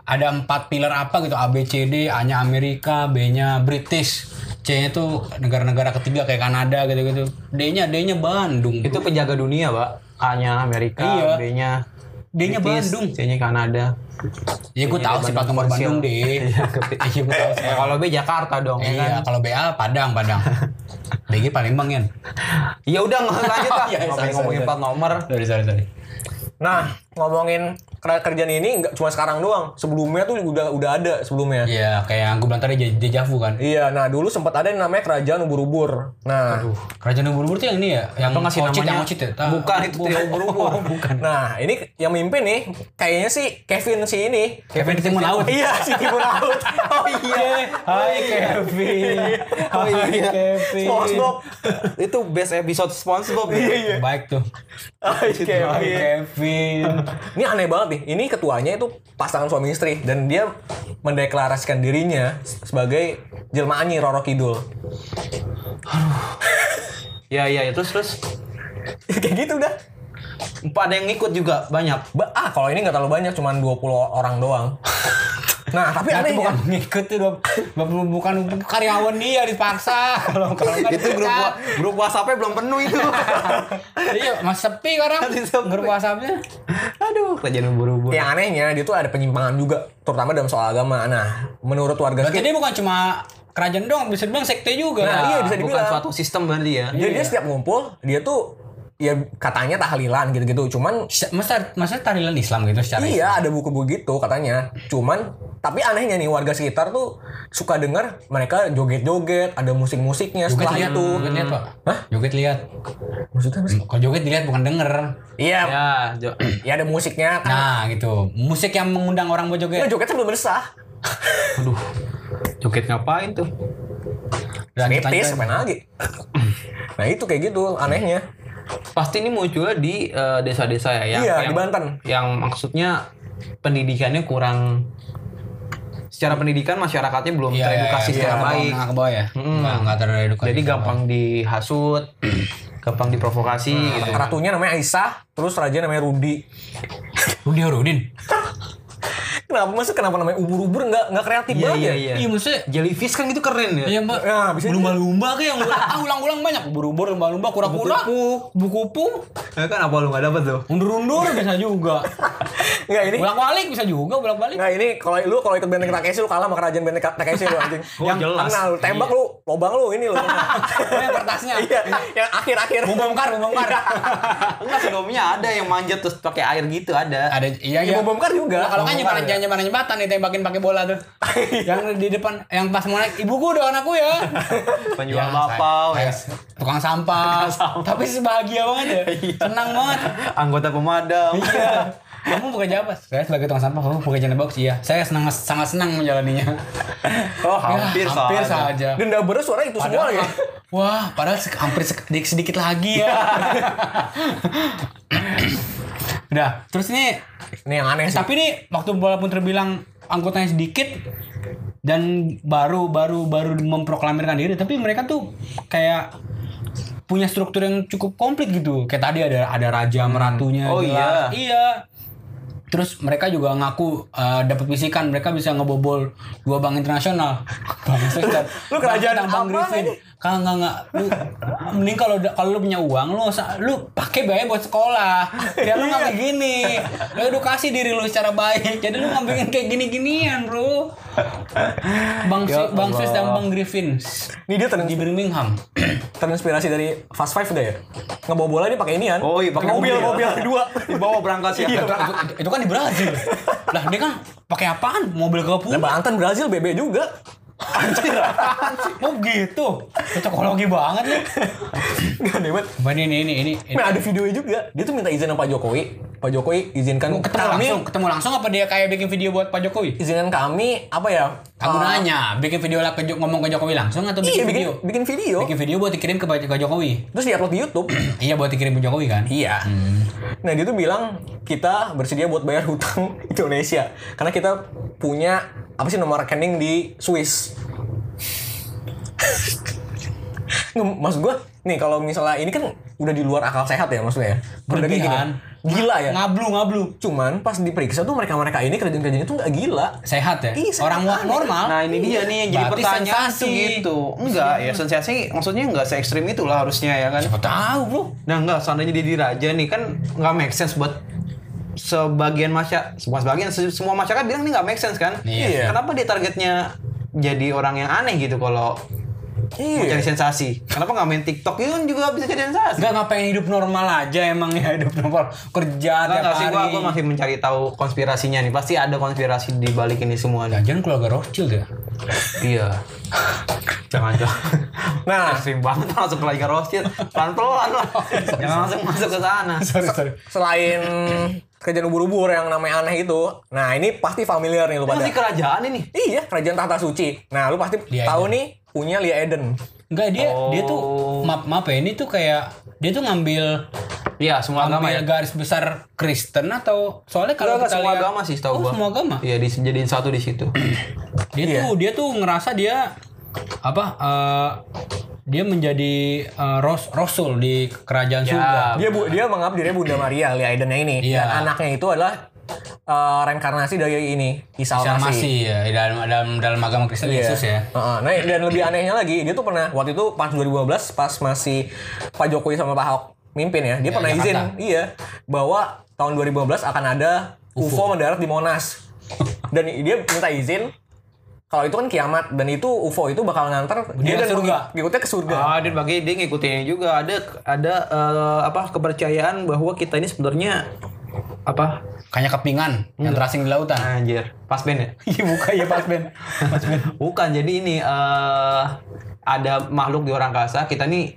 ada empat pilar apa gitu A B C D A nya Amerika B nya British C nya tuh negara-negara ketiga kayak Kanada gitu-gitu D nya D nya Bandung Itu penjaga dunia, Pak. A-nya Amerika, Iya. B-nya D-nya Bandung. C-nya Kanada. ya gue tahu sih plat nomor Bandung deh iya gue tahu sih Ya kalau B Jakarta dong kan. iya kalau BA Padang Padang BG Palembang ya Ya udah lanjut lah. Iya, Ngapain ngomongin plat nomor. sorry sorry sorry Nah, ngomongin ker- kerjaan ini nggak cuma sekarang doang. Sebelumnya tuh udah udah ada sebelumnya. iya kayak yang gue bilang tadi J- Deja Vu kan Iya, nah dulu sempat ada yang namanya kerajaan ubur-ubur. Nah, kerajaan ubur-ubur tuh yang ini ya yang Atau ngasih namanya yang Ocit ya Ta- Bukan itu trio ubur-ubur. bukan nah ini yang mimpin nih kayaknya sih Kevin si ini. Kevin di Timur Laut iya, si Timur Laut. Oh iya. Hai Kevin Oh iya. Kevin SpongeBob. itu best episode SpongeBob. Iya, iya. baik tuh Hai Hai Kevin. Ini aneh banget nih. Ini ketuanya itu pasangan suami istri dan dia mendeklarasikan dirinya sebagai jelmaannya Roro Kidul. Ya ya ya, terus terus. Kayak gitu udah. Ada yang ngikut juga banyak. Ba- ah kalau ini nggak terlalu banyak, cuman 20 orang doang. nah tapi Nah, aneh itu bukan pengikut itu dong. bukan bukan karyawan dia dipaksa. Kalau kalau nggak itu grup wa- grup WhatsApp-nya belum penuh itu. Iya, masih sepi sepi. Grup WhatsApp-nya. Aduh, kerjaan ubur-ubur. yang anehnya dia tuh ada penyimpangan juga, terutama dalam soal agama. Nah menurut warga Berarti dia bukan cuma kerajaan doang, bisa dibilang sekte juga. Nah, iya, bisa Bukan dibilang. suatu sistem berarti ya. jadi dia setiap ngumpul dia tuh ya katanya tahlilan gitu-gitu. Cuman Masa masa tahlilan Islam gitu secara Iya ada buku-buku gitu katanya. Cuman tapi anehnya nih warga sekitar tuh suka dengar mereka joget-joget, ada musik-musiknya Joget setelah lihat itu. Joget lihat, Pak. Hah? Joget lihat. Maksudnya apa sih? Kalau joget dilihat bukan denger. Iya, Ya, ya ada musiknya kan. Nah, gitu. Musik yang mengundang orang buat Nah, joget. jogetnya belum sah. aduh. Joget ngapain tuh? Lanjut. main lagi. nah itu kayak gitu anehnya. Pasti ini munculnya di eh, desa-desa ya yang Iya, yang, di Banten. Yang maksudnya pendidikannya kurang secara pendidikan masyarakatnya belum Iya, teredukasi iya, secara iya. baik. Ke bawah ya? Enggak, enggak teredukasi. Jadi gampang dihasut, gampang diprovokasi gitu. Ratunya namanya Aisyah, terus raja namanya Rudi. Rudi Harudin. Kenapa maksud kenapa namanya ubur-ubur nggak nggak kreatif Iya, banget? iya, ya? iya. Iya, maksudnya Jellyfish kan gitu keren ya. Iya mbak, Ya, bisa lumba-lumba kayak yang ah, ulang-ulang banyak, ubur-ubur, lumba-lumba, kura-kura, buku-buku, Ya kan apa lu gak dapet tuh? undur-undur bisa juga, Nggak ini. bolak-balik bisa juga, bolak-balik. Nggak ini kalau lu kalau ikut benteng Takeshi lu kalah sama kerajaan benteng Takeshi lu anjing. Oh, jelas. Kenal lu tembak lu, lobang lu ini lu. Oh, yang kertasnya, Iya, yang akhir-akhir. mau bongkar, mau bongkar. Enggak sebelumnya ada yang manjat terus pakai air gitu ada. Ada, iya Ya, iya. juga. Nah, kalau kan Mau ya. nyebaran jembatan ditembakin pakai bola tuh. yang di depan, yang pas mau naik, ibuku udah anakku ya. Penjual Ya, bapau ya. tukang sampah. Tapi sebahagia banget ya. Senang banget. Anggota pemadam. Iya. Kamu bekerja apa? Saya sebagai tukang sampah, kamu bekerja di box? Iya. Saya senang sangat senang menjalaninya. Oh, hampir, Ya, hampir saja. saja. Dan dubbernya suara itu semua Padahal, ya. wah, padahal se- hampir sedikit, sedikit lagi ya. Udah, terus ini Ini yang aneh sih. tapi ini waktu walaupun terbilang anggotanya sedikit dan baru baru baru memproklamirkan diri, tapi mereka tuh kayak punya struktur yang cukup komplit gitu. Kayak tadi ada ada raja meratunya. Oh, jelas. Iya. Terus mereka juga ngaku eh, dapat bisikan mereka bisa ngebobol dua bank internasional. Bang Lu kerajaan Bang Griffin. Kagak enggak enggak. Lu mending kalau kalau lu punya uang lu lu pakai biaya buat sekolah. Biar lu nggak kayak gini. Lu edukasi diri lu secara baik. Jadi lu nggak bikin kayak gini-ginian, Bro. Bang Ya Sus- Bang Sus dan. Bang Griffin Ini dia di Birmingham. terinspirasi dari Fast Five udah ya. Ngebawa bola ini pakai inian. Oh iya, pakai mobil, mobil. mobil dua. Dibawa berangkat ya. itu, itu- itu kan di Brazil. lah dia kan pakai apaan? Mobil ke Nah. Banten Brazil BB juga. Anjir. oh gitu. Cocokologi banget lu. Gak deh, banget. Apa ini ini ini ini. ini. Nah, ada videonya juga. Dia tuh minta izin sama Pak Jokowi. Pak Jokowi izinkan ketemu kami langsung, ketemu langsung apa dia kayak bikin video buat Pak Jokowi? izinkan kami apa ya? Aku Uh, nanya, bikin video lah ke ngomong ke Jokowi langsung atau Iya, bikin bikin video? bikin video. Bikin video buat dikirim ke Pak ke Jokowi. Terus diupload di YouTube. Iya buat dikirim ke Jokowi kan? Iya. Nah dia tuh bilang kita bersedia buat bayar hutang Indonesia karena kita punya apa sih nomor rekening di Swiss. Nggak, Maksud gue nih kalau misalnya ini kan udah di luar akal sehat ya maksudnya ya. Kayak gini. Gila ya. Ngablu ngablu. Cuman pas diperiksa tuh mereka-mereka ini kerjaan-kerjaan itu nggak gila. Sehat ya? Iya, sehat. Orang wa- normal. Nah ini dia nih yang jadi Berarti pertanyaan sensasi. tuh gitu. Enggak ya sensasi maksudnya enggak se ekstrim itulah harusnya ya kan. Siapa tahu bro? Nah enggak seandainya dia di raja nih kan nggak make sense buat sebagian masyarakat semua sebagian se- semua masyarakat bilang ini nggak make sense kan Iya. kenapa dia targetnya jadi orang yang aneh gitu kalau mau Iya. cari sensasi kenapa nggak main TikTok itu kan juga bisa jadi sensasi Enggak ngapain hidup normal aja emang ya hidup normal kerja Enggak, tiap enggak sih, hari. gua, gua masih mencari tahu konspirasinya nih. Pasti ada konspirasi di balik ini semua nih. Jangan keluarga Rothschild ya? Iya. Jangan jangan. Nah. ekstrim banget masuk ke lagi Rothschild. Pelan-pelan lah. Jangan langsung masuk ke sana. sorry sorry. Selain kerjaan ubur-ubur yang namanya aneh itu, nah ini pasti familiar nih lu pada. Masih kerajaan ini. Iya, kerajaan tahta suci. Nah, lu pasti Lia tahu nih punya Lia Eden. Enggak dia Oh. dia tuh maaf maaf ya ini tuh kayak dia tuh ngambil Iya, semua agama ngambil ya. garis besar Kristen atau soalnya kalau Enggak, kita semua lihat agama sih setahu oh, gua. semua agama Iya, dijadiin satu di situ. dia Iya. tuh dia tuh ngerasa dia apa eh, dia menjadi eh, ros rasul di kerajaan surga. Dia bu, dia menganggap dirinya Bunda Maria, Lia Aidennya ini. Iya. Dan anaknya itu adalah eh, reinkarnasi dari ini, Isa Isa Al-Masih. masih ya dalam dalam dalam agama Kristen Iya. Yesus ya. Heeh. Nah, dan lebih anehnya lagi, dia tuh pernah waktu itu pas 2015 pas masih Pak Jokowi sama Pak Ahok mimpin ya, dia Ya, pernah Jakarta. izin iya bahwa tahun 2015 akan ada UFO, mendarat di Monas. dan dia minta izin kalau itu kan kiamat dan itu UFO itu bakal nganter Dia ke dan surga. Ngikutnya ke surga. Ah, dan bagi dia ngikutin juga ada ada eh, apa kepercayaan bahwa kita ini sebenarnya apa? Kayak kepingan yang terasing di lautan. anjir. Pas band ya? Iya buka ya pas Ben. Pas Ben. bukan jadi ini eh ada makhluk di orang angkasa. Kita nih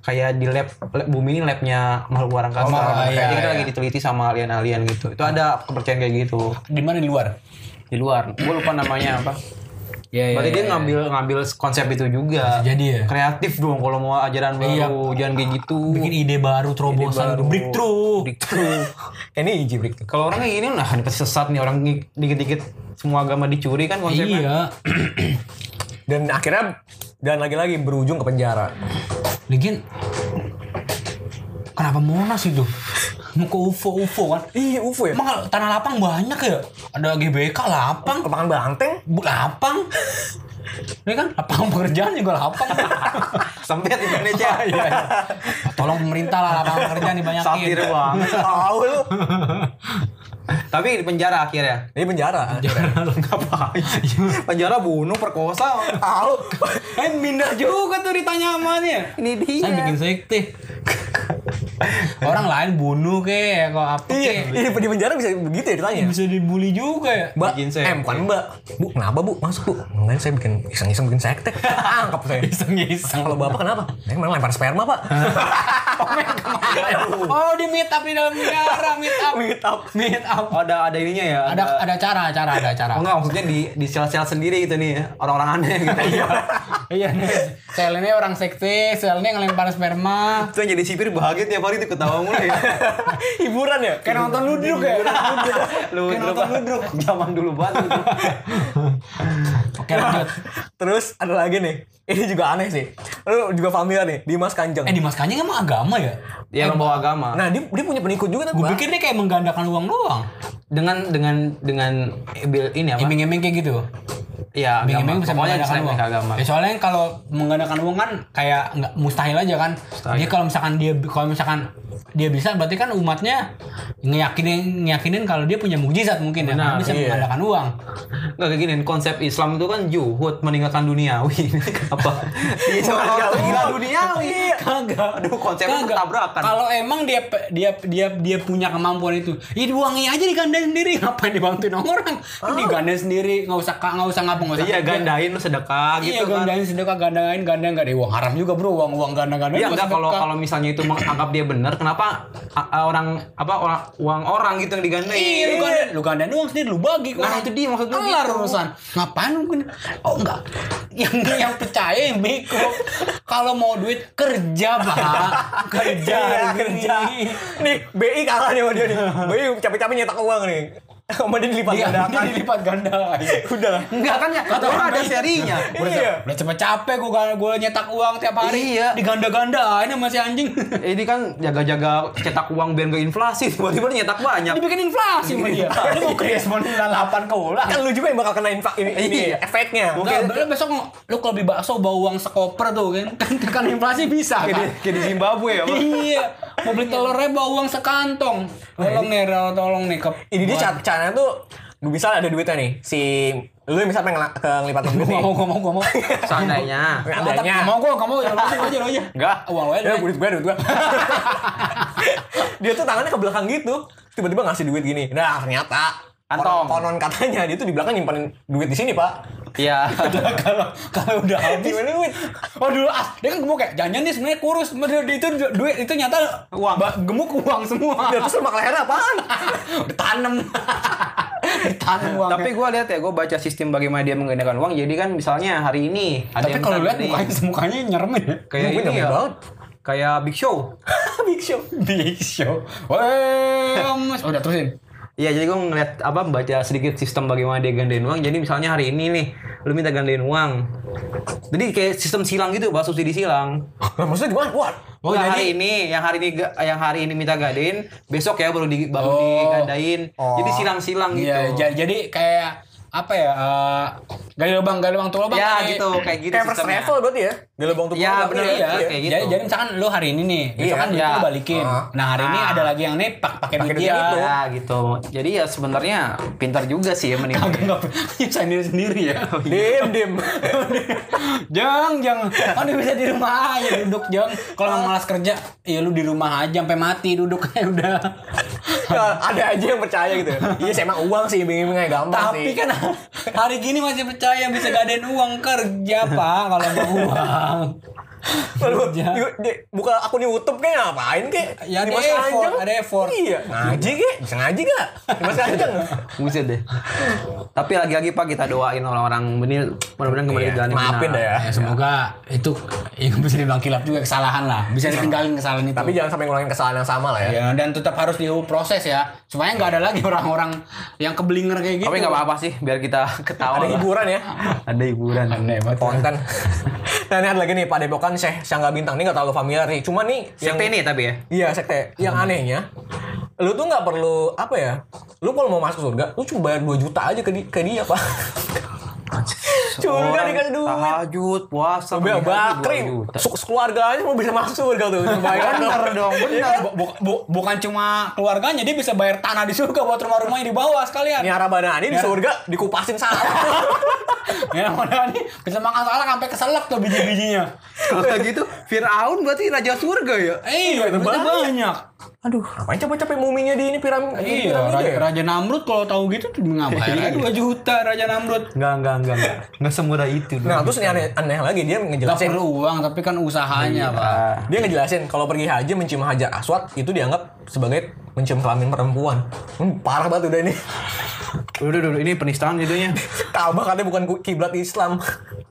kayak di lab, lab bumi ini labnya makhluk luar angkasa. Oh, Kayak iya, kita iya. lagi diteliti sama alien-alien gitu. Itu ada kepercayaan kayak gitu. Di mana? Di luar? di luar. Gue lupa namanya apa Iya berarti dia ngambil ngambil konsep itu juga Jadi ya. kreatif dong kalau mau ajaran Iya. baru jangan kayak gitu Bikin ide baru terobosan baru. breakthrough. Breakthrough. Ini jibrik tuh. Kalau orang kayak gini nah ini pasti sesat nih orang dikit-dikit semua agama dicuri kan konsepnya. Iya. Dan akhirnya dan lagi-lagi berujung ke penjara. Lagian kenapa Monas itu? Mau ke UFO UFO kan? Iya, UFO ya. Emang tanah lapang banyak ya? Ada GBK lapang, Lapangan banteng. lapang. Ini kan lapang pekerjaan juga lapang. Sempit Indonesia. Iya. Tolong pemerintah lah lapangan pekerjaan dibanyakin. Satir banget. Tahu lu. Tapi di penjara akhirnya. Ini penjara. Ngapain? penjara bunuh perkosa. Tahu. Eh minder juga tuh ditanya sama dia. Ini dia. Saya bikin sekte. Orang lain bunuh ke, kok apa Iya, ke. iya, di penjara bisa begitu ya ditanya. Bisa dibully juga ya. Mbak, Bikin eh sekte. bukan mbak Bu, kenapa bu? Masuk bu Enggak, saya bikin iseng-iseng bikin sekte Angkap saya Iseng-iseng. Kalau bapak kenapa? Saya kemarin lempar sperma pak Oh di meet up di dalam penjara, meet up. Meet up. Meet up. Oh, ada ada ininya ya. Ada ada cara, cara, ada cara. Oh enggak maksudnya di di sel-sel sendiri gitu nih orang-orang aneh gitu. Iya. Iya nih, sel ini orang sekte, sel ini ngelempar sperma. Itu yang jadi sipir bahagia tiap hari tuh ketawa mulu ya. Hiburan ya? Kayak nonton ludruk ya. Lu Kayak nonton ludruk. Zaman dulu banget itu. Oke lanjut. Terus ada lagi nih Ini juga aneh sih Lu juga familiar nih Dimas Kanjeng Eh Dimas Kanjeng emang agama ya? Dia membawa agama. Nah dia, dia punya pengikut juga tuh Gue pikir dia kayak menggandakan uang doang. dengan dengan dengan bil ini apa? Iming-iming kayak gitu. Iya, agama. Iming-iming bisa Pokoknya menggandakan uang. agama. Ya soalnya kalau menggandakan uang kan kayak nggak mustahil aja kan. Dia kalau misalkan dia kalau misalkan dia bisa berarti kan umatnya ngeyakinin ngeyakinin kalau dia punya mukjizat mungkin ya Benar, karena bisa iya. menggandakan uang. Enggak kayak gini, konsep Islam itu kan juhud meninggalkan duniawi. Apa? Iya, gila duniawi. Iya. Kagak. Aduh, konsepnya Kagak. bertabrakan. Kalau emang dia dia dia dia punya kemampuan itu, ya uangnya aja digandain sendiri. Ngapain dibantuin orang? Kan Digandain sendiri, nggak usah nggak usah nggak usah. Iya, gandain lu sedekah Iya, gitu kan. gandain sedekah, gandain, gandain, gandain. Uang haram juga bro, uang uang ganda gandain. Iya enggak kalau kalau misalnya itu menganggap dia benar, kenapa orang apa orang uang orang gitu yang digandain? Iya, lu gandain, lu gandain uang sendiri, lu bagi. Nah, itu dia maksud gua Kelar gitu. urusan. Ngapain lu? Oh enggak. Yang yang percaya yang bego. Kalau mau duit kerja, Pak. Kerja, Iya, kerja. Nih BI kalah nih sama dia nih BI capek-capek nyetak uang nih Dia dilipat Iya, gandakan dia dilipat ganda. Udah Enggak kan ya, Kata orang ada serinya. Udah, Iya. udah cepet capek gue gue nyetak uang tiap hari. Iya. Diganda-ganda ini masih anjing. Ini kan jaga-jaga cetak uang biar nggak inflasi, tiba-tiba nyetak banyak. Dibikin inflasi sama dia. Dia mau krias 98 ke ulang. Kan lu juga yang bakal kena infak ini, ini Iya. efeknya Enggak, lu besok lu kalau beli bakso bawa uang sekoper tuh kan. Kan tekan inflasi bisa di, kan. kayak di Zimbabwe ya. Iya. Mau beli telurnya bawa uang sekantong. Tolong nih, tolong nih Ini dia caranya tuh Misal ada duitnya nih Si Lu misal pengen ke ngelipat duit Gue nih mau, gue mau. Seandainya. Gak mau gue, gak mau. Ya, lu aja, lu aja, lu aja. Enggak. Uang lu aja. Ya duit gue duit gue Dia tuh tangannya ke belakang gitu Tiba-tiba ngasih duit gini Nah ternyata Kantong. Konon katanya dia tuh di belakang nyimpan duit di sini pak Iya. kalau kalau udah habis Gimana duit? Oh dulu ah, dia kan gemuk ya. Jangan dia sebenarnya kurus, dia itu duit itu nyata Uang. ba- gemuk uang semua. Dia terus lemak lehernya apaan? Ditanam. Ditanam uang. Tapi gue lihat ya, gue baca sistem bagaimana dia menggandakan uang. Jadi kan misalnya hari ini ada tapi kalau lihat nih, mukanya semukanya nyeremin ya. kayak ini ya, banget. kayak Big Show. Big Show Big Show. Mas. Oh, udah terusin. Iya jadi gue ngeliat apa baca sedikit sistem bagaimana dia gandain uang. Jadi misalnya hari ini nih lu minta gandain uang. Jadi kayak sistem silang gitu, bahas subsidi silang. Maksudnya gimana? Wah, Oh, yang hari ini, yang hari ini yang hari ini minta gadein, besok ya baru di baru Oh. digandain. Oh. Jadi silang-silang gitu. Iya, ja- jadi kayak apa ya? eh, gali lubang, gali lubang, tuh lubang. Ya kayak- gitu, kayak gitu kayak first berarti ya? Di lubang tuh Iya, bener, Iya, kayak gitu. Jadi, jadi misalkan lu hari ini nih, besok Iya, kan iya. lu balikin. Ah. Nah hari ini Ah. ada lagi yang nih pak pakai Pakai duit dia. itu. Ya gitu. Jadi ya sebenarnya pintar juga sih ya menipu. Kagak nggak nyusahin diri sendiri ya. Dim, dim. Jang, jang, kan dia bisa di rumah aja duduk jang. Kalau emang malas kerja, ya lu di rumah aja sampai mati duduknya udah. Ya, ada aja yang percaya gitu. Iya, sih emang uang sih bingung-bingungnya gampang Tapi sih. kan hari gini masih percaya bisa gadain uang kerja pak kalau mau uang. Wow. Lalu di- buka akun YouTube kayak ngapain kek? Ya, ada effort, ada effort. Iya, ngaji kek? Bisa ngaji gak? Dimas Kanjeng. Buset deh. Tapi lagi-lagi Pak kita doain orang-orang ini mudah-mudahan kembali Iya, ke jalan yang maafin benar. dah ya. Ya, semoga itu yang bisa dibilang kilap juga kesalahan lah. Bisa ditinggalin kesalahan itu. Tapi jangan sampai ngulangin kesalahan yang sama lah ya. ya dan tetap harus diproses ya supaya nggak ada lagi orang-orang yang keblinger kayak gitu. Tapi nggak apa-apa sih, biar kita ketawa. Ada lah. hiburan ya. Ada hiburan. Konten. nah ini ada lagi nih Pak Depokan Syekh Syangga Bintang ini gak terlalu familiar nih. Cuma nih yang Sekte ini tapi ya. Iya sekte. Yang anehnya, lu tuh nggak perlu apa ya? Lu kalau mau masuk surga, lu cuma bayar 2 juta aja ke, di- ke dia pak. Surga dikasih duit. Tahajud, puasa, Biar hari, bakri, sekeluarganya mau bisa masuk surga tuh. Bayar Bener dong, bener. Bu- bu- bu- bukan cuma keluarganya dia bisa bayar tanah di surga buat rumah-rumah yang di bawah sekalian. Ini Arabana ini di surga dikupasin salah. Ya mana nih bisa makan salah sampai keselak tuh biji-bijinya. Kalau kayak gitu, Fir'aun berarti raja surga ya? Eh, iya, duitnya banyak. banyak. Aduh. Ngapain capek-capek muminya di ini piram Iya, piramida Raja, ya? Raja Namrud kalau tahu gitu tuh ngapain? 2 juta Raja Namrud. Enggak, enggak, enggak, enggak. Enggak semudah itu. Nah terus ini aneh, aneh lagi dia Gak ngejelasin perlu uang tapi kan usahanya, Pak. Dia ngejelasin kalau pergi haji mencium hajar aswad itu dianggap sebagai mencium kelamin perempuan. Hmm, parah banget udah ini. Udah, udah, udah, ini penistaan jadinya. Ka'bah katanya bukan kiblat Islam.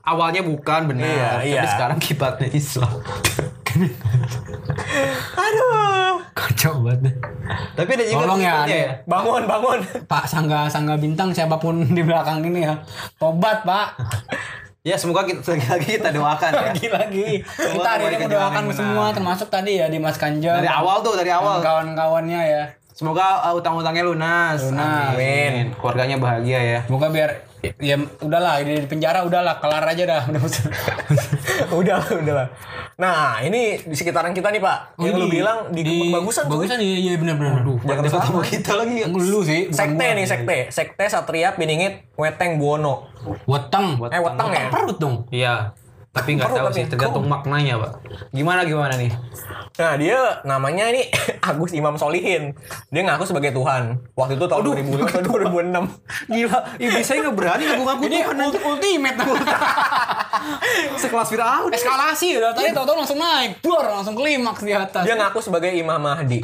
Awalnya bukan benar, Iya, tapi iya. sekarang kibatnya Islam. Aduh. Kacau banget. Tapi ada juga Tolong ya, nih. Bangun, bangun. Pak Sangga Sangga Bintang siapa pun di belakang ini ya. Tobat, Pak. Ya semoga kita lagi-lagi kita doakan ya. Lagi-lagi. Kita hari ini mendoakan semua termasuk tadi ya Dimas Kanjeng. Dari awal tuh, dari awal. Kawan-kawannya ya. Semoga uh, utang-utangnya lunas. Lunas. Amin. Keluarganya bahagia ya. Semoga biar ya udahlah di penjara udahlah kelar aja dah. Udah udah, udah lah. Nah, ini di sekitaran kita nih, Pak. Yang lu bilang di, bagusan tuh. Bagusan iya iya benar benar. Aduh. Jangan Ketemu salah. kita lagi. Yang lu sih. Sekte gua. nih, sekte. Sekte Satria Piningit Weteng Buwono. Weteng. Eh, weteng ya? Perut dong. Iya. Tapi nggak tahu sih, tergantung maknanya, Pak. Gimana gimana nih? Nah, dia namanya ini Agus Imam Solihin. Dia ngaku sebagai Tuhan. Waktu itu tahun 2005 atau 2006. Gila, iblis saya nggak berani ngaku-ngaku Ini ult- ultimate sekelas Fir'aun. Eskalasi udah tadi tahu-tahu langsung naik, bor langsung klimaks di atas. Dia ngaku sebagai Imam Mahdi.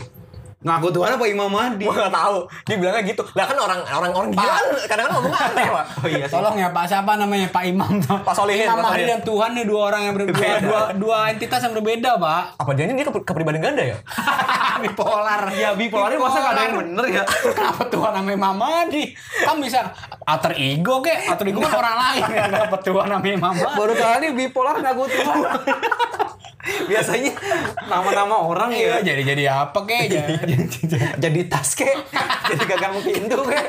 Ngaku Tuhan apa Imam Mahdi? Gua nggak tahu. Dia bilangnya gitu. Lah kan orang orang orang gila kan kadang-kadang ngomong aneh, Pak. Oh iya sih. Tolong ya Pak siapa namanya Pak Imam tuh. Pak Solihin, Imam Mahdi dan Tuhan nih dua orang yang berbeda, dua, dua entitas yang berbeda Pak. Apa jangan dia ke kepribadian ganda ya? bipolar. Ya bipolarnya masa nggak ada yang bener ya? Kenapa Tuhan namanya Imam Mahdi? Kan bisa alter ego kek, alter ego kan orang lain. Kenapa Tuhan namanya Imam Mahdi? Baru kali bipolar ngaku Tuhan. Biasanya nama-nama orang Iya, ya jadi jadi apa kek? Jadi, jadi tas kek, jadi gagang pintu kek.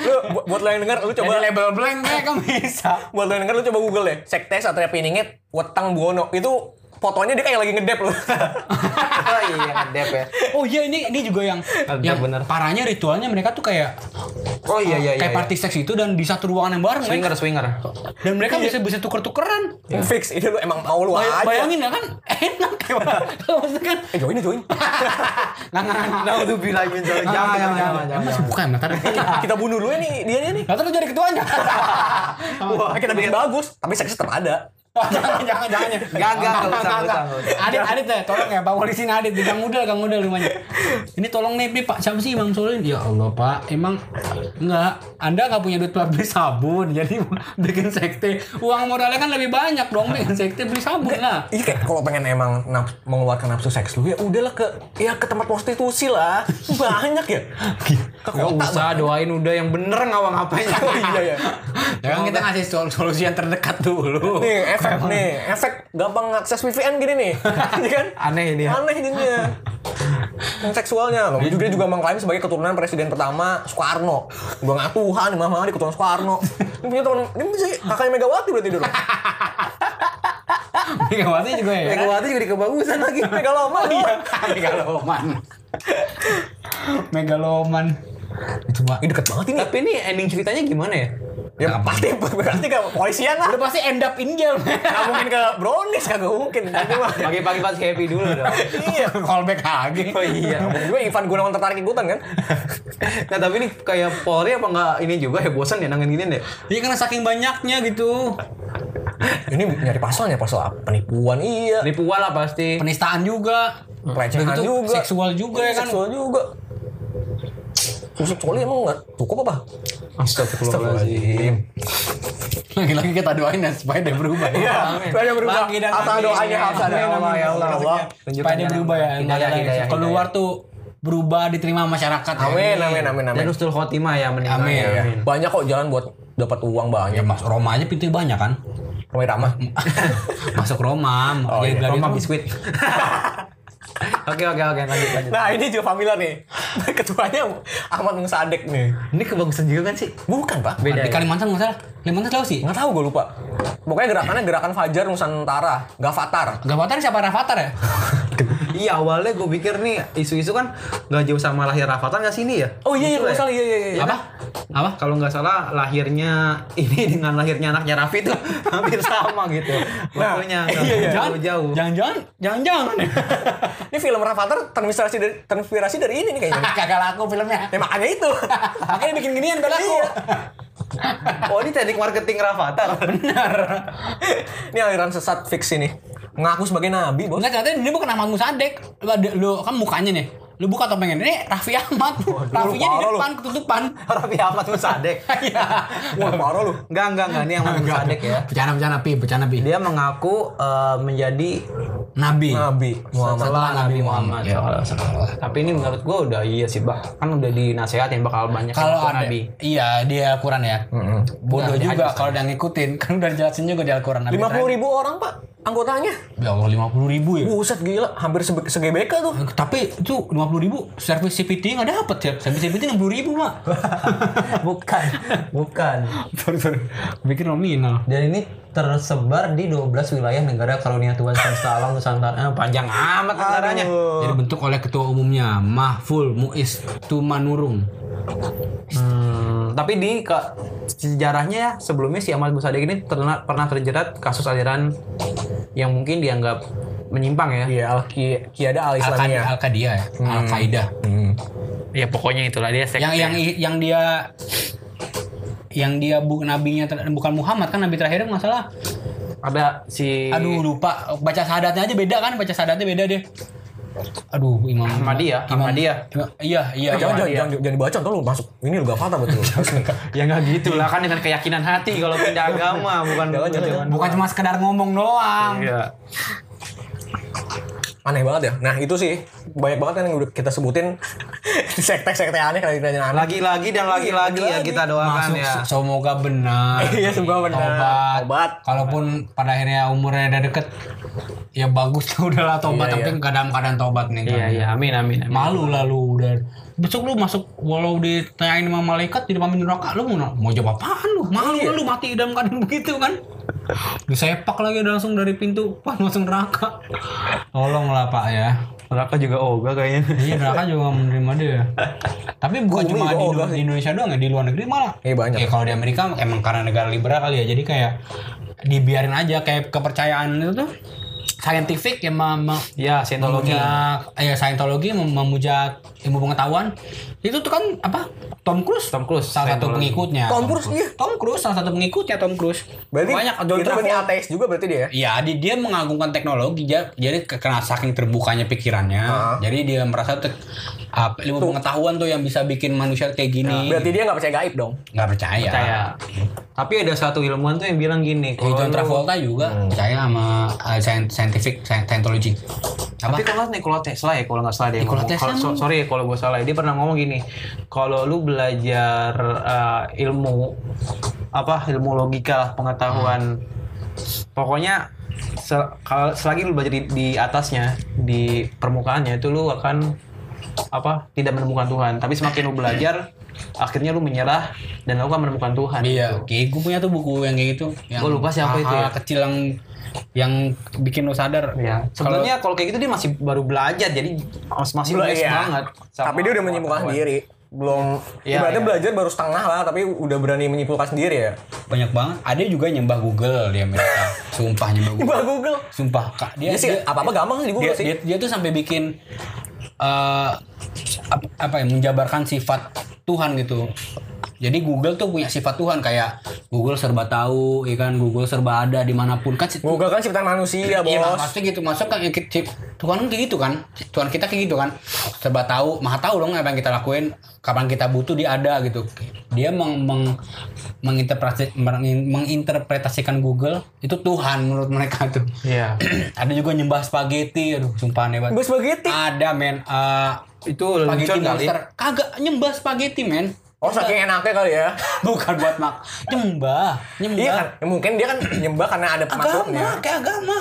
lu bu- buat lo yang denger lu coba coba label blank kek kan bisa. buat lo yang denger lu coba Google deh. Sekte Satria Piningit Wetang Buwono. Itu fotonya dia kayak lagi ngedep loh. oh iya ngedep ya. Oh iya ini ini juga yang Ada yang bener. parahnya ritualnya mereka tuh kayak Oh iya iya iya. kayak party seks itu dan di satu ruangan yang bareng. Swinger swinger. dan mereka bisa bisa tuker-tukeran. Fix ini lu emang mau lu Bay- aja. bayangin ya kan enak kayak maksudnya kan Eh join ya join. nggak nggak nggak Nah udah bilang jangan jangan jangan jangan. Emang masih buka ya ntar Kita bunuh dulu ya nih dia nih. ntar lu jadi ketuanya Wah, kita bikin bagus, tapi seksnya tetap ada. Jangan, jangan, jangan. Enggak, enggak, enggak usah, enggak usah. Adit, Adit ya, tolong ya, Pak Polisi ini Adit, di Udel, Gang Udel rumahnya. Ini tolong nih, nih Pak, siapa sih Bang Solin? Ya Allah Pak, emang enggak, Anda nggak punya duit buat beli sabun, jadi bikin sekte. Uang modalnya kan lebih banyak dong, bikin sekte beli sabun lah. Iya kayak kalau pengen emang naf- mengeluarkan nafsu seks lu ya udahlah ke ya ke tempat prostitusi lah. Banyak ya. Ke Gak kota. usah doain udah yang bener ngawang ngapain. Oh iya ya. Ya kan kita ngasih sol- solusi yang terdekat dulu. Nih efek nih, efek gampang akses VPN gini nih. Iya kan? Aneh ini ya. Aneh jadinya. Yang seksualnya loh. Dia juga juga mengklaim sebagai keturunan presiden pertama Soekarno. Gua nggak Tuhan, mama di keturunan Soekarno. Ini punya teman, ini bisa kakaknya Megawati berarti dulu. Megawati juga ya. Megawati juga dikebagusan lagi. Megaloman iya. Megaloman. Megaloman. Itu Pak. Ini deket banget ini. Tapi ini ending ceritanya gimana ya? Ya pasti berarti ke polisian lah. Udah pasti end up in jail. Nggak mungkin ke brownies kagak mungkin. Ini mah. Pagi-pagi pas happy dulu dong. Iya. Callback lagi. Oh iya. Gue Ivan Gunawan tertarik ikutan kan? Nah tapi ini kayak Polri apa nggak ini juga ya bosan ya nangan gini deh. Iya karena saking banyaknya gitu. Ini nyari pasalnya pasal apa? Penipuan iya. Penipuan lah pasti. Penistaan juga. Pelecehan Begitu juga. Seksual juga ya kan. Seksual juga. Seksual emang nggak cukup apa? Astagfirullahaladzim. Lagi-lagi kita doain ya supaya dia berubah. Iya, supaya dia berubah. Lagi dan Asal lagi. doanya, Amin, doa. Ya amin. Allah, ya Allah. Supaya dia berubah ya. Keluar tuh berubah diterima masyarakat. Amin, amin, amin, amin. Dan Husnul Khotimah ya meninggal. Amin. Ya, Iya. Banyak kok jalan buat dapat uang Ya banyak. Mas Roma aja pintu banyak kan. Romai Rama. Masuk Roma. Oh, iya. Roma biskuit. Oke oke oke lanjut lanjut. Nah ini juga familiar nih. Ketuanya Ahmad Musadek nih. Ini kebagusan juga kan sih? Bukan pak. Beda Di ya? Kalimantan nggak salah. Kalimantan tahu sih. Nggak tahu gue lupa. Pokoknya gerakannya gerakan Fajar Nusantara. Gavatar. Gavatar siapa Rafathar ya? Iya awalnya gue pikir nih isu-isu kan nggak jauh sama lahir Rafathar nggak sini ya? Oh iya iya Gitu nggak ya? salah iya iya iya. Apa? Apa? Kalau nggak salah lahirnya ini dengan lahirnya anaknya Raffi tuh hampir sama gitu. Nah, Waktunya iya, iya. jauh jauh. Jangan-jangan, jangan-jangan. Ini film Rafathar terinspirasi dari terinspirasi dari ini nih kayaknya. Kagak laku filmnya. Ya makanya itu. Makanya bikin ginian gak laku. Oh ini teknik marketing Rafathar. ini aliran sesat fix ini. Ngaku sebagai nabi, Bos. Enggak ternyata ini bukan Ahmad Musadek. Lu, lu kan mukanya nih. Lu buka topengnya ini Raffi Ahmad. Raffinya di lu. depan ketutupan. Raffi Ahmad Musadek. Iya. Wah, parah lu. Enggak enggak enggak ini yang Ahmad Musadek ya. Bercanda-bercanda pi, bercanda pi. Dia mengaku eh, menjadi Nabi. Nabi Muhammad. setelah Nabi Muhammad. Ya, Tapi ini menurut gue udah iya sih bah. Kan udah dinasehatin bakal banyak Kalau ada, Nabi. iya dia Quran ya. Bodoh Nah, juga kalau udah ngikutin. Kan udah dijelasin juga di Al-Quran. Nabi Lima puluh ribu orang pak anggotanya. Ya Allah, lima puluh ribu ya. Buset gila, hampir se GBK tuh. Tapi itu lima puluh ribu servis CPT nggak dapet ya. Servis CPT enam puluh ribu mak. bukan, bukan. sorry sorry. Bikin nominal. Dan ini tersebar di 12 wilayah negara karunia Tuhan semesta alam Nusantara. Eh, panjang amat negaranya. Jadi bentuk oleh ketua umumnya Mahful Muiz Tumanurung. Hmm, tapi di ke, sejarahnya ya sebelumnya si Ahmad Musadek ini pernah pernah terjerat kasus aliran yang mungkin dianggap menyimpang ya. Iya, Al Kiada Al Al-Qaeda Islamiyah. Al-Qaeda ya. Al-Qaeda. Hmm. Ya pokoknya itulah dia sekte. Yang yang yang dia yang dia bu, nabinya ter- bukan Muhammad kan nabi terakhirnya nggak salah. ada si Aduh lupa baca syahadatnya aja beda kan baca syahadatnya beda deh. Aduh Imam Ahmadiyah, Imam, Ahmadiyah. Iya iya. Eh, jangan, jangan, jangan, jangan dibaca, ntar lu masuk. Ini lu gak fata betul. ya nggak gitu lah kan dengan keyakinan hati kalau pindah agama bukan Jangan, jangan, Bukan cuma sekedar ngomong doang. Iya. Aneh banget ya. Nah itu sih banyak banget kan yang udah kita sebutin sekte-sekte aneh kali kita aneh. Lagi-lagi dan lagi-lagi ya kita doakan Masuk ya. se- semoga benar. Iya, semoga benar. Tobat. Tobat. Kalaupun pada akhirnya umurnya udah deket, ya bagus udahlah tobat. Iya, tapi dalam keadaan tobat nih. Iya iya amin amin. amin. Malu lah lu udah. Besok lu masuk walau ditanyain sama malaikat di depan neraka lu mau mau jawab apaan lu? Malu Iya. lu mati dalam keadaan begitu kan? Disepak lagi udah langsung dari pintu pas masuk neraka. Tolonglah Pak ya. Neraka juga ogah kayaknya. Iya neraka juga menerima dia. Tapi bukan Bumi cuma di, di Indonesia doang ya, di luar negeri malah. Iya, banyak. Ya kalau di Amerika emang karena negara liberal kali ya, jadi kayak dibiarin aja kayak kepercayaan itu tuh scientific yang mem- mem- Ya, Scientology. memuja ya Scientology mem- memuja ilmu pengetahuan itu tuh kan apa Tom Cruise Tom Cruise, salah satu pengikutnya Tom Cruise, iya. Tom Cruise salah satu pengikutnya Tom Cruise Berarti banyak itu berarti Travolta. ateis juga berarti dia ya? Iya, di- dia mengagungkan teknologi ja- jadi karena saking terbukanya pikirannya, Ah. jadi dia merasa te- apa, ilmu pengetahuan tuh yang bisa bikin manusia kayak gini. Berarti dia nggak percaya gaib dong. nggak percaya. Percaya. Tapi ada satu ilmuwan tuh yang bilang gini, kalau John Travolta juga percaya sama uh, scientific scien- Scientology. Apa? Tapi kalau Nikola Tesla ya kalau nggak salah dia Nikola ngomong. Tesla Kalau- so- sorry ya kalau gue salah. Dia pernah ngomong gini, kalau lu belajar uh, ilmu apa ilmu logika lah, pengetahuan, pokoknya se- kalau selagi lu belajar di, di atasnya di permukaannya itu lu akan apa tidak menemukan Tuhan. Tapi semakin lu belajar, akhirnya lu menyerah dan lu akan menemukan Tuhan. Iya, kayak gue punya tuh buku yang kayak gitu. Yang Gua lupa siapa itu ya. kecil yang yang bikin lo sadar. Ya, sebenarnya kalau kayak gitu dia masih baru belajar jadi masih masih Belum, best iya. banget. Tapi dia udah menyimpulkan sendiri. Belum Iya, ibaratnya iya. belajar baru setengah lah tapi udah berani menyimpulkan sendiri ya. banyak banget. Ada juga nyembah Google di Amerika. Sumpah nyembah Google. Mbak Google. Sumpah, Kak. Dia, sih apa-apa gampang sih di Google dia, sih. dia, dia tuh sampai bikin eh apa, apa ya menjabarkan sifat Tuhan gitu. Jadi Google tuh punya sifat Tuhan kayak Google serba tahu, ya kan Google serba ada di mana pun kan. Google kan ciptaan manusia, Iya, Bos. maksudnya gitu. Maksudnya kan Tuhan kan kayak gitu kan. Tuhan kita kayak gitu kan. Serba tahu, maha tahu dong apa yang kita lakuin, kapan kita butuh dia ada gitu. Dia meng, meng, menginterpretasi, meng- menginterpretasikan Google itu Tuhan menurut mereka tuh. Iya. ada juga nyembah spaghetti, aduh sumpah banget. Gue spaghetti. Ada men, eh, Itu spaghetti monster. Kagak nyembah spaghetti men. Oh saking enaknya kali ya. Bukan buat mak, nyembah, nyembah. Iya kan, ya mungkin dia kan nyembah karena ada makhluknya. Agama, kayak agama.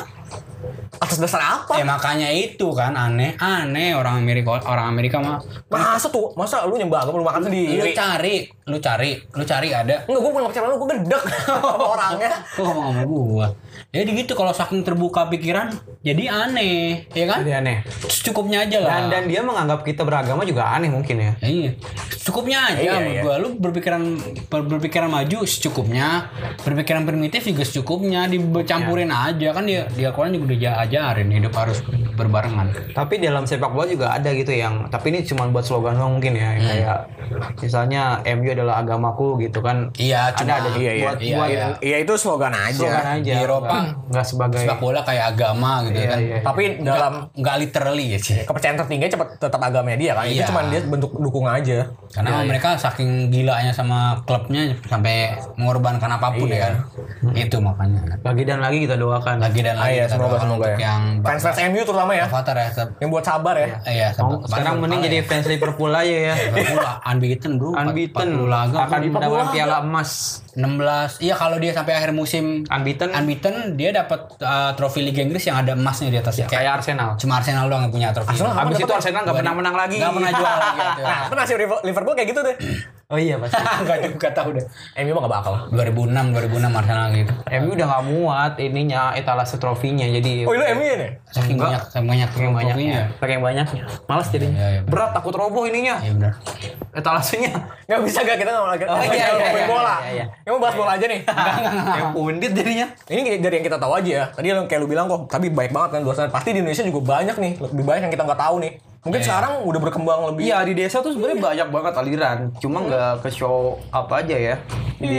Atas dasar apa? Ya makanya itu kan aneh, aneh orang Amerika orang Amerika mah. Masa tuh, masa lu nyembah agama lu makan Lu sendiri? cari, lu cari, lu cari ada. Enggak, gue bukan percaya lu, gue gedek orangnya. Lu ngomong sama gua. Jadi gitu kalau saking terbuka pikiran, jadi aneh, ya kan? Jadi aneh. Cukupnya aja lah. Dan dan dia menganggap kita beragama juga aneh mungkin ya. Ya, iya. Cukupnya aja Iya, iya. gua. Lu berpikiran ber- berpikiran maju secukupnya, berpikiran primitif juga secukupnya, dicampurin Iya. aja kan dia dia Quran juga udah ajarin hidup harus berbarengan. Tapi dalam sepak bola juga ada gitu yang tapi ini cuma buat slogan doang mungkin ya Hmm. kayak misalnya MU adalah agamaku gitu kan. Iya, cuma ada iya, iya. buat Iya, buat iya. Iya itu slogan aja. slogan aja. Di Eropa, nggak- nggak sebagai Sepak bola kayak agama gitu Iya, kan. iya. Tapi dalam Nggak literally ya sih. kepercayaan tertinggi cepat tetap agamanya dia kan. Iya. Itu cuma dia bentuk dukung aja. Karena mereka saking gilanya sama klubnya sampai mengorbankan apa pun ya kan. Itu makanya. lagi dan lagi kita doakan. Lagi dan Ah, lagi iya, kita semoga doakan semoga untuk ya. yang Fans fans MU terutama ya. Avatar ya. Yang buat sabar ya. Iya, Oh, seb- sekarang mending jadi fans Liverpool aja ya. Liverpool unbeaten bro. Unbeaten 40 laga akan mendapatkan piala emas. 16. Iya kalau dia sampai akhir musim Unbeaten unbeaten dia dapat uh, trofi Liga Inggris yang ada emasnya di atasnya. Kayak kayak Arsenal. cuma Arsenal doang yang punya trofi. Arsenal Habis itu ya? Arsenal nggak pernah menang lagi. Gak pernah jual lagi itu. Nah, itu nasib Liverpool kayak gitu deh. Oh iya pasti. Enggak juga tahu deh. MU mah gak bakal. 2006 2006 Arsenal gitu. MU udah nggak muat ininya etalase trofinya jadi Oh, itu MU ya nih? Saking banyak saking banyak Saking banyaknya. Saking banyaknya. Malas jadinya. Iya, iya. Berat takut roboh ininya. Iya benar. Etalasenya. Gak bisa gak kita ngomong lagi. Oh, iya, iya, iya, bola. iya, iya. Kita mau bahas bola aja nih. Kayak pundit jadinya. Ini dari yang kita tahu aja ya. Tadi yang kayak lu bilang kok, tapi baik banget kan luar sana. Pasti di Indonesia juga banyak nih, lebih banyak yang kita nggak tahu nih. Mungkin sekarang udah berkembang lebih. Iya di desa tuh sebenarnya banyak banget aliran. Cuma nggak ke show apa aja ya di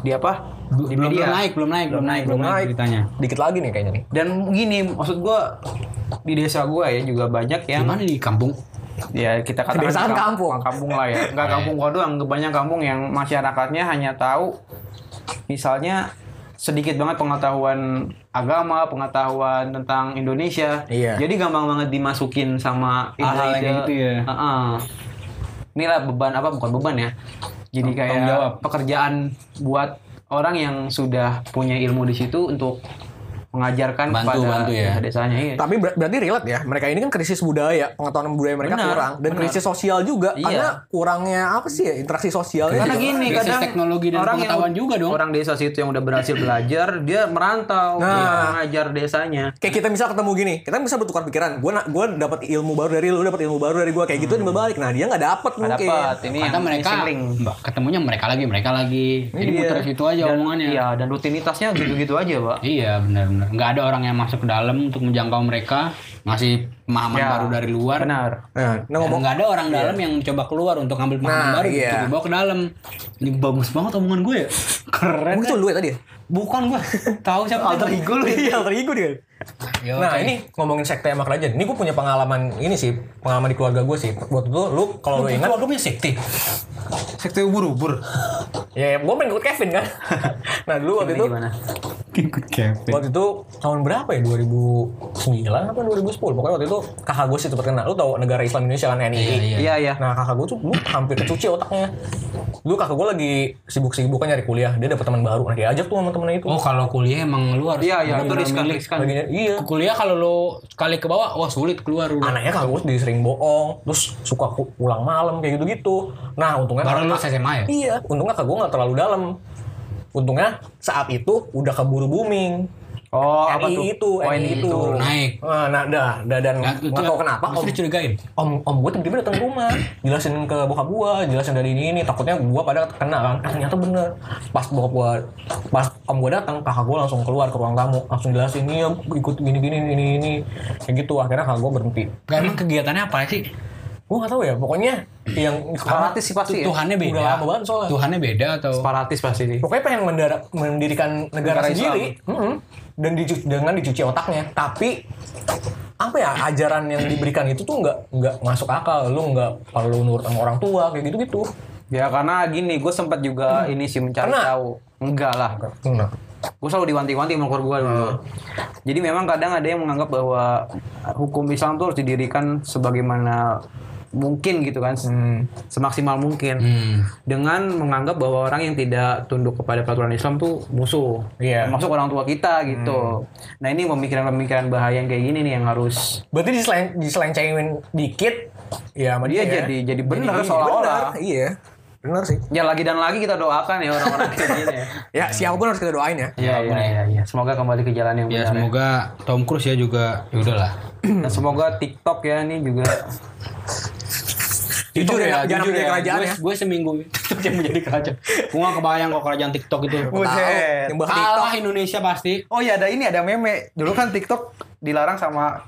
di apa di Belum, media. belum naik, belum naik, belum naik, belum naik beritanya. Dikit lagi nih kayaknya nih. Dan gini maksud gua di desa gua ya juga banyak yang Gimana di kampung? ya kita katakan kamp- kampung. kampung lah ya nggak kampung gua doang banyak kampung yang masyarakatnya hanya tahu misalnya sedikit banget pengetahuan agama pengetahuan tentang Indonesia Iya. jadi gampang banget dimasukin sama Hal-hal yang gitu ya. Heeh. inilah beban apa bukan beban ya jadi kayak jawab. pekerjaan buat orang yang sudah punya ilmu di situ untuk mengajarkan Bantu, pada bantu ya. desa-desanya iya. Tapi ber- berarti relate ya. Mereka ini kan krisis budaya, pengetahuan budaya mereka Benar, kurang dan benar. krisis sosial juga Iya. karena kurangnya apa sih ya interaksi sosialnya. Karena juga. gini Krisis kadang teknologi dan orang pengetahuan yang, juga dong. Orang desa situ yang udah berhasil belajar, dia merantau, Nah. dia mengajar desanya. Kayak kita bisa ketemu gini, kita bisa bertukar pikiran. Gue gue dapat ilmu baru dari lu, dapat ilmu baru dari gue kayak gitu dan berbalik. Nah dia nggak dapat mungkin. dapat ini Karena yang mereka. Mbak, ketemunya mereka lagi, mereka lagi. Jadi Iya. muter situ aja dan, omongannya. Iya, dan rutinitasnya gitu-gitu aja, Pak. Iya, benar benar. Nggak ada orang yang masuk ke dalam untuk menjangkau mereka, ngasih pemahaman Ya. baru dari luar. Benar. Nah, nah ngomong nggak ada orang dalam yang mencoba keluar untuk ngambil pemahaman Nah, baru iya. untuk dibawa ke dalam. Ini bagus banget omongan gue ya. Keren. itu lu ya tadi ya? Bukan gue. Tahu siapa Alter ego lu. Iya, alter ego dia. Yo, Nah ini ngomongin sekte sama kerajaan. Ini gue punya pengalaman ini sih, pengalaman di keluarga gue sih. Waktu itu lu kalau lu ingat, keluarga punya sekte. Sekte ubur-ubur. ya gue pengen ikut Kevin kan. nah dulu waktu itu, Gimana? Ikut Kevin. waktu itu tahun berapa ya? 2009 apa 2010? Pokoknya waktu itu kakak gue sih tempat kena. Lu tahu negara Islam Indonesia kan NII. Iya. Iya, iya. Nah kakak gue tuh dulu hampir kecuci otaknya. Dulu kakak gue lagi sibuk-sibuknya nyari kuliah. Dia dapet teman baru. Nah diajak tuh sama temennya itu. Oh kalau kuliah emang lu harus Iya, iya, itu riskan, riskan. Lagi nyari- iya. Kuliah kalau lu sekali ke bawah, wah sulit keluar udah. Anaknya kakak gue sering bohong. Terus suka pulang malam kayak gitu-gitu. Nah untungnya Baru lu SMA ya? Iya, untungnya kakak gue gak terlalu dalam. Untungnya saat itu udah keburu booming. Oh, apa NII tuh? itu, Oh, NII itu. Turun naik. Nah, nah, dah, dah, dan itu- nggak tahu kenapa om, dicurigain. om, om gue tiba-tiba datang ke rumah, jelasin ke bokap gue, jelasin dari ini ini, takutnya gue pada kena kan. Eh, ternyata bener. Pas bokap gue, pas om gue datang, kakak gue langsung keluar ke ruang tamu, langsung jelasin ini ya, ikut gini gini ini ini, kayak gitu. Akhirnya kakak gue berhenti. Gak emang kegiatannya apa sih? Gue gak tahu ya, pokoknya yang Separatis sih pasti ya. Tuhannya beda. Udah lama banget soalnya. Tuhannya beda atau? Separatis pasti nih. pokoknya pengen mendara- mendirikan negara, Negara sendiri Mm-mm. dan dicu- dengan dicuci otaknya tapi apa ya ajaran yang diberikan itu tuh nggak nggak masuk akal lu nggak perlu nurut sama orang tua kayak gitu gitu Ya karena gini, gue sempat juga ini sih mencari Karena- tahu. Enggak lah. nah. Gue selalu diwanti-wanti sama keluarga gue dulu. Jadi memang kadang ada yang menganggap bahwa hukum Islam tuh harus didirikan sebagaimana mungkin gitu kan, semaksimal mungkin. Hmm. Dengan menganggap bahwa orang yang tidak tunduk kepada peraturan Islam tuh musuh. Iya. Termasuk orang tua kita gitu. Nah ini pemikiran-pemikiran bahaya yang kayak gini nih yang harus berarti diselen diselencengin dikit ya sama Dia dia, jadi- jadi Jadi seolah-olah. iya bener sih ya lagi dan lagi kita doakan ya orang-orang kayak gini ya. ya siapa pun harus kita doain ya Iya iya iya iya. Semoga kembali ke jalan yang Ya benar. semoga Tom Cruise ya juga ya udahlah. Dan semoga TikTok ya ini juga Jujur ya, jangan menjadi kerajaan gue, ya. gue seminggu TikTok yang menjadi kerajaan. Gue gak kebayang kok kerajaan TikTok itu. Buset. bahas Kalah Indonesia pasti. Oh iya ada ini ada meme. Dulu kan TikTok dilarang sama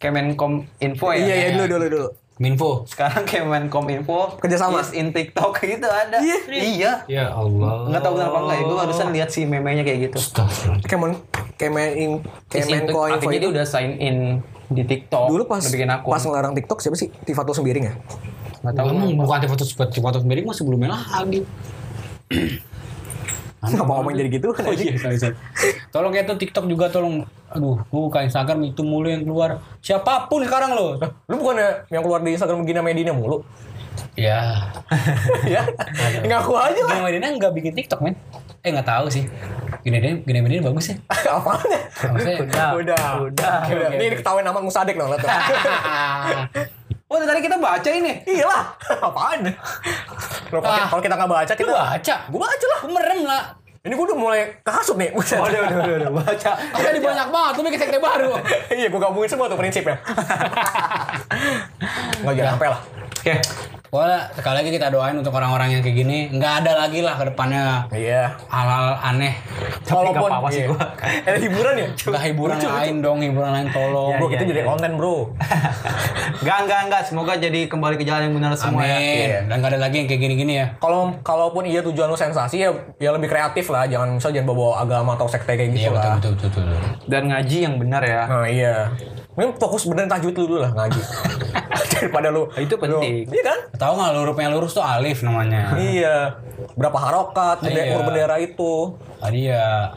Kemenkom Info ya. iya iya dulu dulu dulu Minfo. Sekarang Kemenkom Info Kerjasama? is in TikTok gitu ada. Iya. Ya Allah. Nggak tahu kenapa enggak ya. Gue barusan lihat si memenya kayak gitu. Kemen Kemen in, Kemenko info Artinya dia itu udah sign in di TikTok. dulu pas bikin akun. pas ngelarang TikTok siapa sih Tifatul Sembiring ya Nggak tahu. Emang bukan foto foto foto sendiri mah sebelumnya lagi. Kenapa ngomong jadi gitu? Oh iya, sorry, sorry. Tolong ya tuh TikTok juga tolong. Aduh, gue buka Instagram itu mulu yang keluar. Siapa pun sekarang lo. Lu bukannya yang keluar di Instagram Gina Medina mulu? Ya. ya, ngaku aja lah. Gina Medina nggak bikin TikTok men. Eh nggak tahu sih. Gina Medina, Gina Medina bagus ya. Apaan ya? Maksudnya, Udah, udah, udah. Oke, Ini ketahuan nama Musadek dong, tuh. Oh tadi kita baca ini. Iyalah, apaan? Loh, kalau, Ah. kalau kita nggak baca, Kita kita baca. Gue baca lah. Gue merem lah. Ini gue udah mulai kehasut nih. Udah udah udah udah baca. Jadi banyak banget. Lu bikin sekte baru. iya, gue gabungin semua tuh prinsipnya. Nggak jangan sampai lah. Oke. Pokoknya sekali lagi kita doain untuk orang-orang yang kayak gini. Nggak ada lagi lah ke depannya Iya. hal-hal aneh. Walaupun apa-apa sih iya. gua. Ada hiburan ya? Nggak hiburan lain dong, hiburan lain tolong. Bro, Iya, kita iya, jadi iya. konten, Bro. Enggak enggak enggak. Semoga jadi kembali ke jalan yang benar semua Amin. ya. Iya. Dan nggak ada lagi yang kayak gini-gini ya. Kalau kalaupun iya tujuan lu sensasi ya ya lebih kreatif lah, jangan misal jangan bawa agama atau sekte kayak gitu Iya betul, lah. betul betul betul. Dan ngaji yang benar ya. Nah, iya. Ini fokus beneran tajwid lu dulu lah ngaji. Daripada lu Itu penting. Iya kan? Tahu nggak hurufnya lurus tuh alif namanya. iya. Berapa harokat bende- Iya. bendera itu. Tadi ya.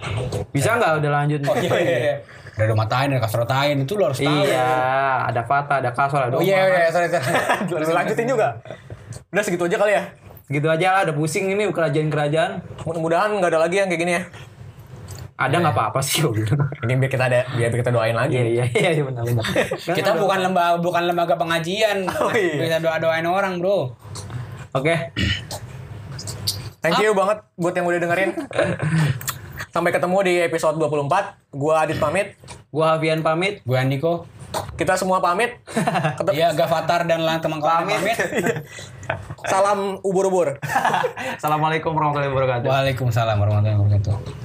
Bisa nggak udah lanjut? Oh iya iya. iya. Ada domatain, ada kasrotain itu lo harus tahu. Iya, ada fata, ada kasor, ada Oh iya iya sorry sorry. Lu lanjutin juga. Udah segitu aja kali ya. Gitu aja lah, udah pusing ini kerajaan-kerajaan. Mudah-mudahan nggak ada lagi yang kayak gini ya. Ada nggak apa-apa sih gua bilang. Ini biar kita ada biar kita doain lagi. Iya iya iya iya, benar benar. Kita bukan lembaga bukan lembaga pengajian. Oh, iya. Bisa doa-doain orang, Bro. Oke. Thank you banget buat yang udah dengerin. Sampai ketemu di episode 24. Gua Adit pamit. Gua Hafian pamit. Gue Andiko. Kita semua pamit. Iya, Gavatar dan lain teman-teman Pamit. pamit. Salam ubur-ubur. Assalamualaikum warahmatullahi wabarakatuh. Waalaikumsalam warahmatullahi wabarakatuh.